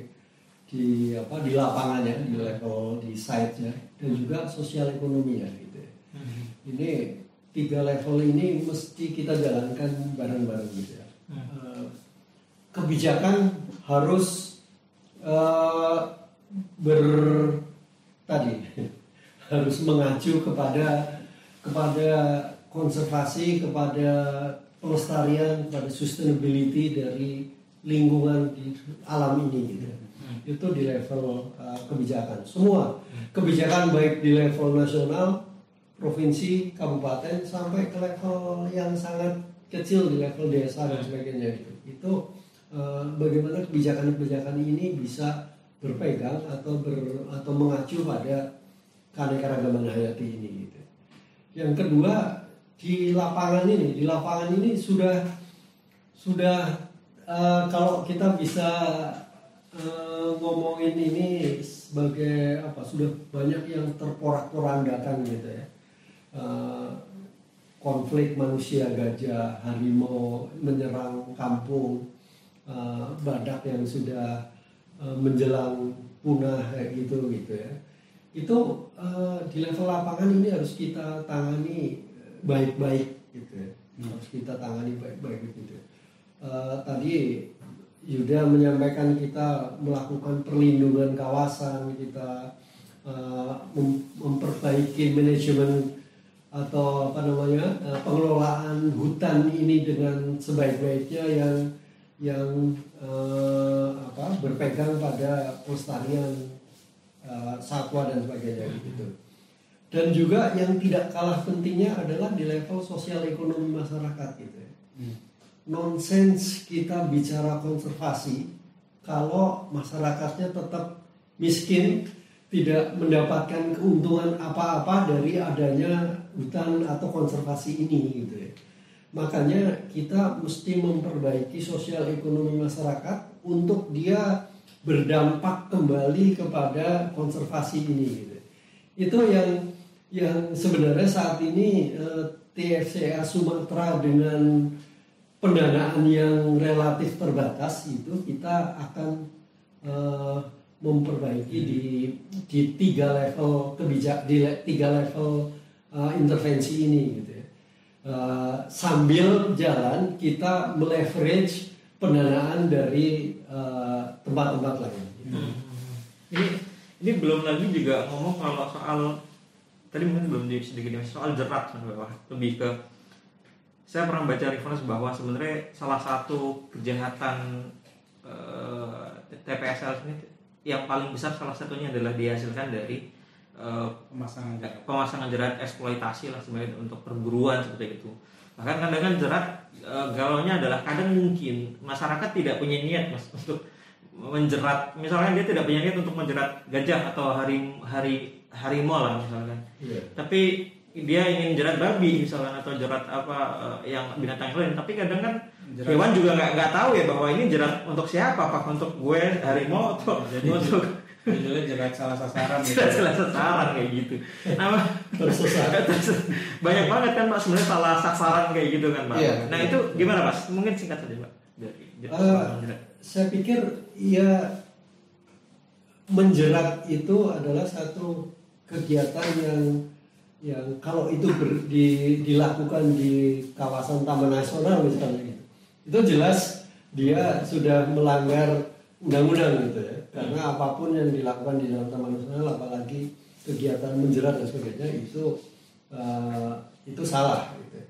di apa di lapangannya di level di site-nya dan juga sosial ekonominya gitu ya. ini tiga level ini mesti kita jalankan bareng-bareng gitu ya. Eh, kebijakan harus eh, ber tadi harus mengacu kepada kepada konservasi kepada pelestarian kepada sustainability dari lingkungan di alam ini gitu itu di level uh, kebijakan. Semua. Kebijakan baik di level nasional provinsi kabupaten sampai ke level yang sangat kecil di level desa dan sebagainya. Gitu itu uh, bagaimana kebijakan-kebijakan ini bisa berpegang atau ber, atau mengacu pada keanekaragaman hayati ini gitu. Yang kedua di lapangan ini, di lapangan ini sudah sudah eh, kalau kita bisa eh, ngomongin ini sebagai apa sudah banyak yang terporak-porandakan gitu ya. Eh, konflik manusia gajah harimau menyerang kampung eh, badak yang sudah eh, menjelang punah kayak gitu gitu ya itu eh, di level lapangan ini harus kita tangani baik-baik gitu ya. harus kita tangani baik-baik gitu Eh, tadi Yuda menyampaikan kita melakukan perlindungan kawasan kita eh, mem- memperbaiki manajemen atau apa namanya eh, pengelolaan hutan ini dengan sebaik-baiknya yang yang eh, apa berpegang pada pelestarian eh, satwa dan sebagainya gitu. Dan juga yang tidak kalah pentingnya adalah di level sosial ekonomi masyarakat gitu. ya. Nonsens kita bicara konservasi kalau masyarakatnya tetap miskin, tidak mendapatkan keuntungan apa-apa dari adanya hutan atau konservasi ini gitu ya. Makanya kita mesti memperbaiki sosial ekonomi masyarakat untuk dia berdampak kembali kepada konservasi ini gitu. Itu yang yang sebenarnya saat ini eh, TFCA Sumatera dengan pendanaan yang relatif terbatas itu kita akan eh, memperbaiki di di tiga level kebijak di le- tiga level uh, intervensi ini gitu ya. Uh, sambil jalan kita meleverage pendanaan dari uh, tempat-tempat lain. gitu. Ini ini belum lagi juga ngomong kalau soal tadi mungkin belum di sedikit di- soal jerat lebih ke saya pernah baca reference bahwa sebenarnya salah satu kejahatan eh, TPSL ini yang paling besar salah satunya adalah dihasilkan dari eh, pemasangan jarak. pemasangan jerat eksploitasi lah sebenarnya untuk perburuan seperti itu. Bahkan kadang kan jerat e, galaunya adalah kadang mungkin masyarakat tidak punya niat mas untuk menjerat, misalnya dia tidak punya niat untuk menjerat gajah atau hari hari harimau lah misalkan. Iya. Tapi dia ingin jerat babi misalkan atau jerat apa e, yang binatang lain. Tapi kadang kan Jerat- hewan juga nggak nggak tahu ya bahwa ini jerat untuk siapa, apakah untuk gue harimau atau Jadi untuk judulnya jerat salah sasaran gitu. jelas-jelas sasaran kayak gitu. Nah, banyak banget kan pak sebenarnya salah sasaran kayak gitu kan pak. Iya. Nah itu gimana mas? Mungkin singkat saja pak. Dari Eh, saya pikir ya menjerat itu adalah satu kegiatan yang yang kalau itu ber- di- dilakukan di kawasan taman nasional misalnya gitu, itu jelas dia sudah melanggar undang-undang gitu ya karena apa pun yang dilakukan di dalam taman nasional apalagi kegiatan menjerat dan sebagainya itu eh, itu salah gitu ya.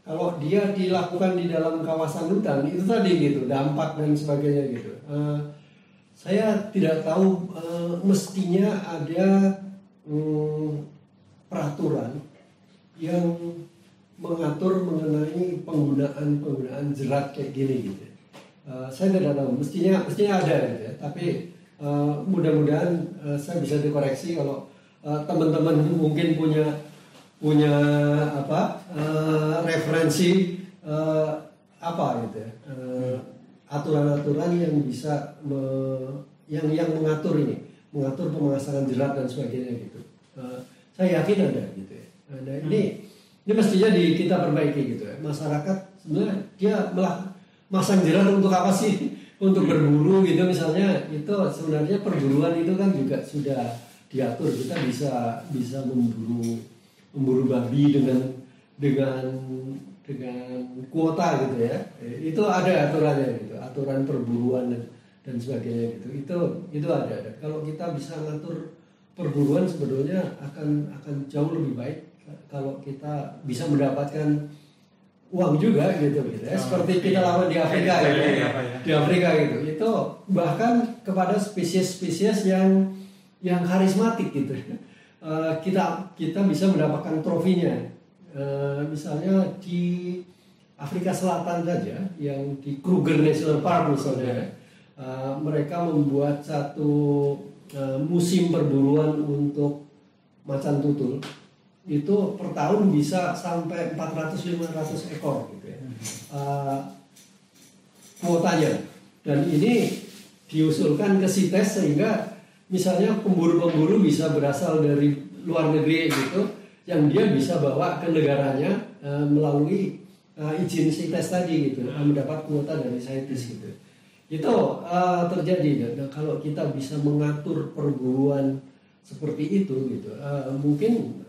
Kalau dia dilakukan di dalam kawasan hutan itu tadi gitu dampak dan sebagainya gitu. Eh, saya tidak tahu eh, mestinya ada mm, peraturan yang mengatur mengenai penggunaan penggunaan jerat kayak gini gitu. Eh, saya tidak tahu mestinya mestinya ada gitu ya. Tapi eh, mudah-mudahan eh, saya bisa dikoreksi kalau eh, teman-teman mungkin punya punya apa eh, referensi eh, apa gitu ya eh, aturan-aturan yang bisa me- yang yang mengatur ini mengatur pemasangan jerat dan sebagainya gitu Eh, saya yakin ada gitu ya. Ada. Ini ini mestinya di kita perbaiki gitu ya. Masyarakat sebenarnya dia melah masang jerat untuk apa sih? Untuk berburu gitu. Misalnya itu sebenarnya perburuan itu kan juga sudah diatur. Kita bisa bisa memburu memburu babi dengan dengan dengan kuota gitu ya. Itu ada aturannya gitu. Aturan perburuan dan, dan sebagainya gitu. Itu itu ada Dan kalau kita bisa ngatur perburuan sebetulnya akan akan jauh lebih baik kalau kita bisa mendapatkan uang juga gitu gitu ya seperti kita lakukan di Afrika gitu. Iya, ya Pak, ya. di Afrika gitu. Itu bahkan kepada spesies-spesies yang yang karismatik gitu. Eh, kita kita bisa mendapatkan trofinya. Eh, misalnya di Afrika Selatan saja yang di Kruger National Park misalnya eh, mereka membuat satu musim perburuan untuk macan tutul itu per tahun bisa sampai 400-500 ekor gitu ya. Eh, kuotanya. Dan ini diusulkan ke CITES sehingga misalnya pemburu-pemburu bisa berasal dari luar negeri gitu yang dia bisa bawa ke negaranya eh, melalui eh, izin CITES tadi gitu eh, mendapat kuota dari saintis gitu itu eh, terjadi dan kalau kita bisa mengatur perburuan seperti itu gitu eh, mungkin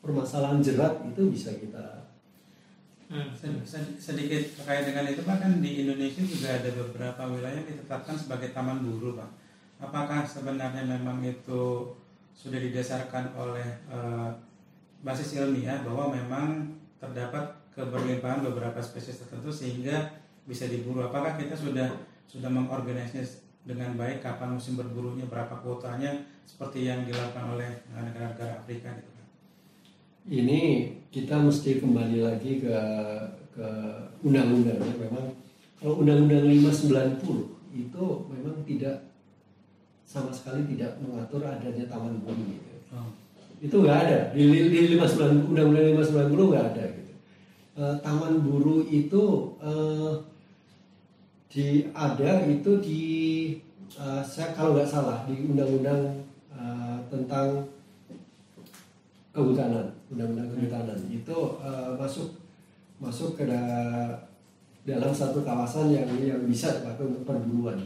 permasalahan jerat itu bisa kita Hmm. Sed- sed- sedikit terkait dengan itu Pak kan di Indonesia juga ada beberapa wilayah yang ditetapkan sebagai taman buru Pak. Apakah sebenarnya memang itu sudah didasarkan oleh eh, basis ilmiah bahwa memang terdapat keberlimpahan beberapa spesies tertentu sehingga bisa diburu? Apakah kita sudah sudah mengorganisasinya dengan baik kapan musim berburunya, berapa kuotanya seperti yang dilakukan oleh negara-negara Afrika gitu Pak? ini kita mesti kembali lagi ke ke undang-undangnya memang kalau undang-undang 590 itu memang tidak sama sekali tidak mengatur adanya taman buru gitu. Oh. Itu nggak ada di, di 59 undang-undang 590 nggak ada gitu. Eh, taman buru itu eh, di ada itu di eh, saya kalau nggak salah di undang-undang eh, tentang kehutanan undang-undang kehutanan. Itu eh, masuk masuk ke da- dalam satu kawasan yang yang bisa dipakai untuk perburuan.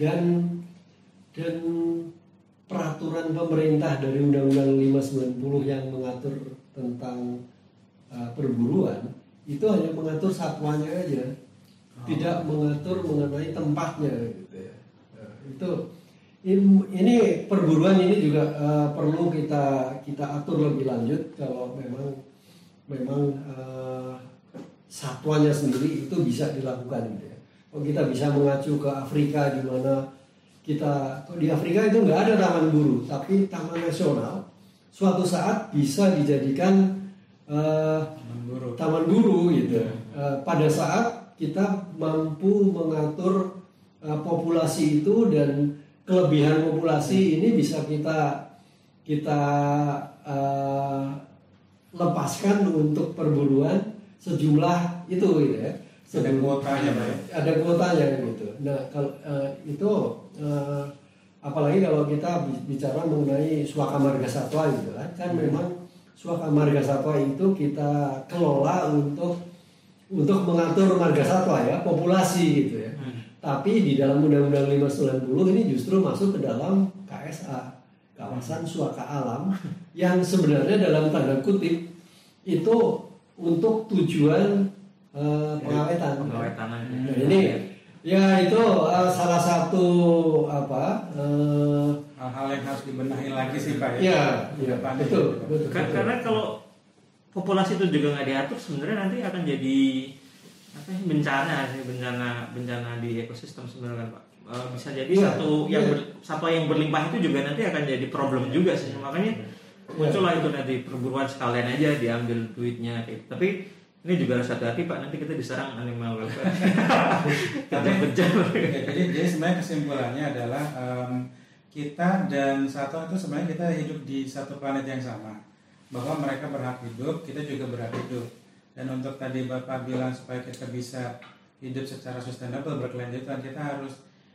Dan dan peraturan pemerintah dari undang-undang 590 yang mengatur tentang eh, perburuan itu hanya mengatur satwanya aja tidak mengatur mengenai tempatnya gitu ya Nah, itu in- ini perburuan ini juga eh, perlu kita kita atur lebih lanjut kalau memang memang eh, satwanya sendiri itu bisa dilakukan gitu ya. Kalau kita bisa mengacu ke Afrika di mana kita di Afrika itu nggak ada taman buru, tapi taman nasional suatu saat bisa dijadikan eh, Taman buru. taman buru gitu. Eh, pada saat kita mampu mengatur eh, populasi itu dan kelebihan populasi ini bisa kita kita eh, lepaskan untuk perburuan sejumlah itu gitu ya. Ada kuotanya, Pak, ya? Ada kuotanya gitu. Nah kalau eh, itu eh, apalagi kalau kita bi- bicara mengenai suaka marga satwa gitu kan, kan memang suaka marga satwa itu kita kelola untuk untuk mengatur marga satwa ya populasi gitu ya. Tapi di dalam Undang-Undang 590 ini justru masuk ke dalam KSA kawasan suaka alam yang sebenarnya dalam tanda kutip itu untuk tujuan eh, pengawetan. Pengawetan. Nah, ini ya itu eh, salah satu apa eh, Hal-hal yang harus dibenahi lagi sih Pak ya, Di ya betul, betul, betul. karena kalau populasi itu juga nggak diatur sebenarnya nanti akan jadi apa ya, bencana sih bencana bencana di ekosistem sebenarnya pak. Eh, bisa jadi Iya, satu yang iya. ber- satwa yang berlimpah itu juga nanti akan jadi problem juga sih. Makanya muncullah itu nanti perburuan sekalian aja diambil duitnya gitu. tapi ini juga harus hati-hati pak. Nanti kita diserang animal welfare. Bencana Oke, jadi, jadi sebenarnya kesimpulannya adalah em, kita dan satwa itu sebenarnya kita hidup di satu planet yang sama bahwa mereka berhak hidup kita juga berhak hidup dan untuk tadi bapak bilang supaya kita bisa hidup secara sustainable berkelanjutan kita harus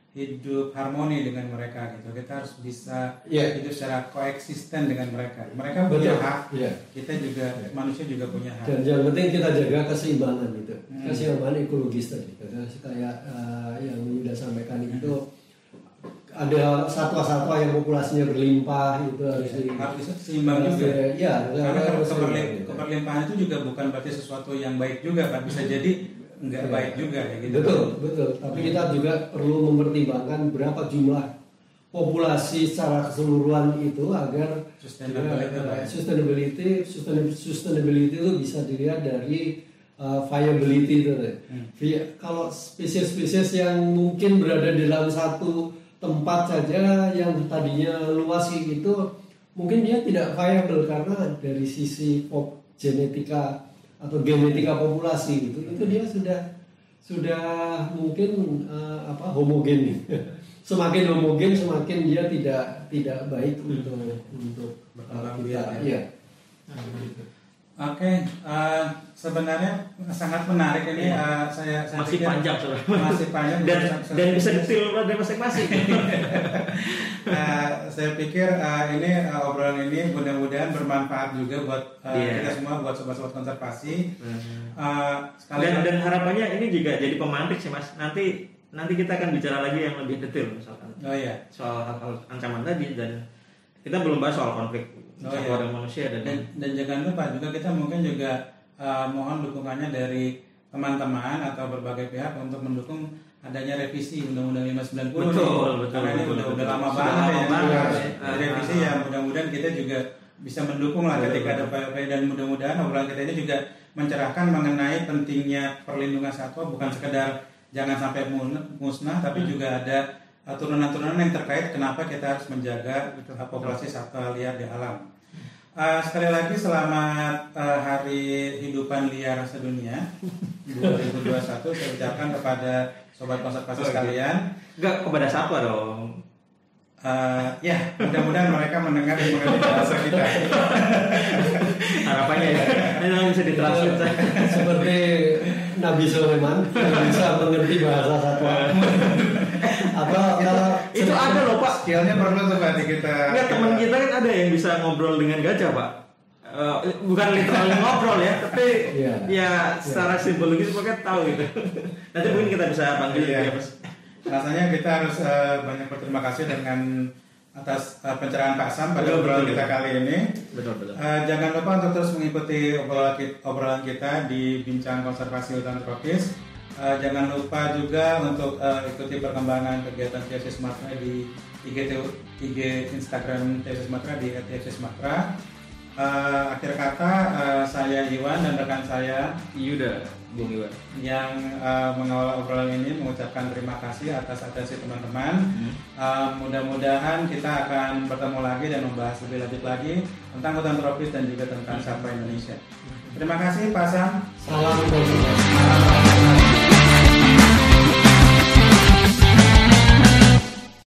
hidup harmoni dengan mereka gitu kita harus bisa Iya. hidup secara koeksisten dengan mereka mereka punya Betul. hak Iya. kita juga manusia juga punya hak Dan yang penting kita jaga keseimbangan gitu, Hmm. keseimbangan ekologis tadi. Karena kayak eh, yang Yuda sampaikan itu ada satwa-satwa yang populasinya berlimpah itu harus di harus seimbang juga di- Iya, karena harus seimbang, gitu. keperlimpahan itu juga bukan berarti sesuatu yang baik juga pak bisa jadi nggak Iya. baik juga ya gitu Betul, betul. Tapi kita juga perlu mempertimbangkan berapa jumlah populasi secara keseluruhan itu agar Sustainability, ya, sustainability, sustainability, itu bisa dilihat dari uh, viability itu. Hmm. Kalau spesies-spesies yang mungkin berada di dalam satu tempat saja yang tadinya luas itu mungkin dia tidak viable karena dari sisi pop genetika atau genetika populasi gitu itu dia sudah sudah mungkin eh, apa homogen nih. semakin homogen semakin dia tidak tidak baik untuk untuk eh, Berkembang kita biak, ya. Iya. Oke, eh, sebenarnya sangat menarik ini eh, saya, saya masih pikir- panjang sebenarnya masih panjang dan bisa- dan bisa detail dari masing-masing. Eh, saya pikir eh, ini eh, obrolan ini mudah-mudahan bermanfaat juga buat eh, Iya. kita semua buat sobat-sobat konservasi. Sekali dan dan harapannya ini juga jadi pemantik sih mas. Nanti nanti kita akan bicara lagi yang lebih detail misalkan. Oh iya. Soal hal-hal ancaman tadi dan kita belum bahas soal konflik Oh, iya. dan manusia dan, dan, dan jangan lupa juga kita mungkin juga uh, mohon dukungannya dari teman-teman atau berbagai pihak untuk mendukung adanya revisi Undang-Undang 590 nih. Betul, betul, karena ini betul, udah, betul. udah lama banget ya ya, ya. revisi ya ah. mudah-mudahan kita juga bisa mendukung lah Betul, ketika ada betul. upaya-upaya dan mudah-mudahan obrolan kita ini juga mencerahkan mengenai pentingnya perlindungan satwa bukan sekedar jangan sampai musnah tapi Hmm. juga ada uh, turunan-turunan yang terkait kenapa kita harus menjaga uh, populasi satwa liar di alam. Uh, sekali lagi selamat uh, Hari Hidupan Liar Sedunia 2021 saya ucapkan kepada sobat konservasi sekalian. enggak kepada satwa dong Eh, ya, mudah-mudahan mereka mendengar dan mengerti bahasa kita. Harapannya ya. Ini bisa ditranslate. Seperti Nabi Sulaiman yang bisa mengerti bahasa satwa. Atau kalau Itu ada loh Pak. Skillnya perlu tuh Pak kita. Enggak teman kita kan ada yang bisa ngobrol dengan gajah Pak. Eh, bukan literally ngobrol ya, tapi Iya. ya secara simbologis pokoknya tahu gitu. Nanti mungkin kita bisa panggil Iya. dia Mas. Rasanya kita harus eh, banyak berterima kasih dengan atas eh, pencerahan Pak Sam pada Betul, obrolan betul. kita kali ini. Betul betul. Eh, jangan lupa untuk terus mengikuti obrolan kita, obrolan kita di Bincang Konservasi Hutan Tropis. Eh, jangan lupa juga untuk eh, ikuti perkembangan kegiatan TFC Sumatera di IG, IG Instagram TFC Sumatera di @TFC Sumatera. Eh, akhir kata eh, saya Iwan dan rekan saya Yuda, Bung Iwan. yang eh, mengawal obrolan ini mengucapkan terima kasih atas atensi teman-teman. Hmm. Uh, mudah-mudahan kita akan bertemu lagi dan membahas lebih lanjut lagi tentang hutan tropis dan juga tentang sampah Indonesia. Terima kasih Pak Sam. salam konservasi.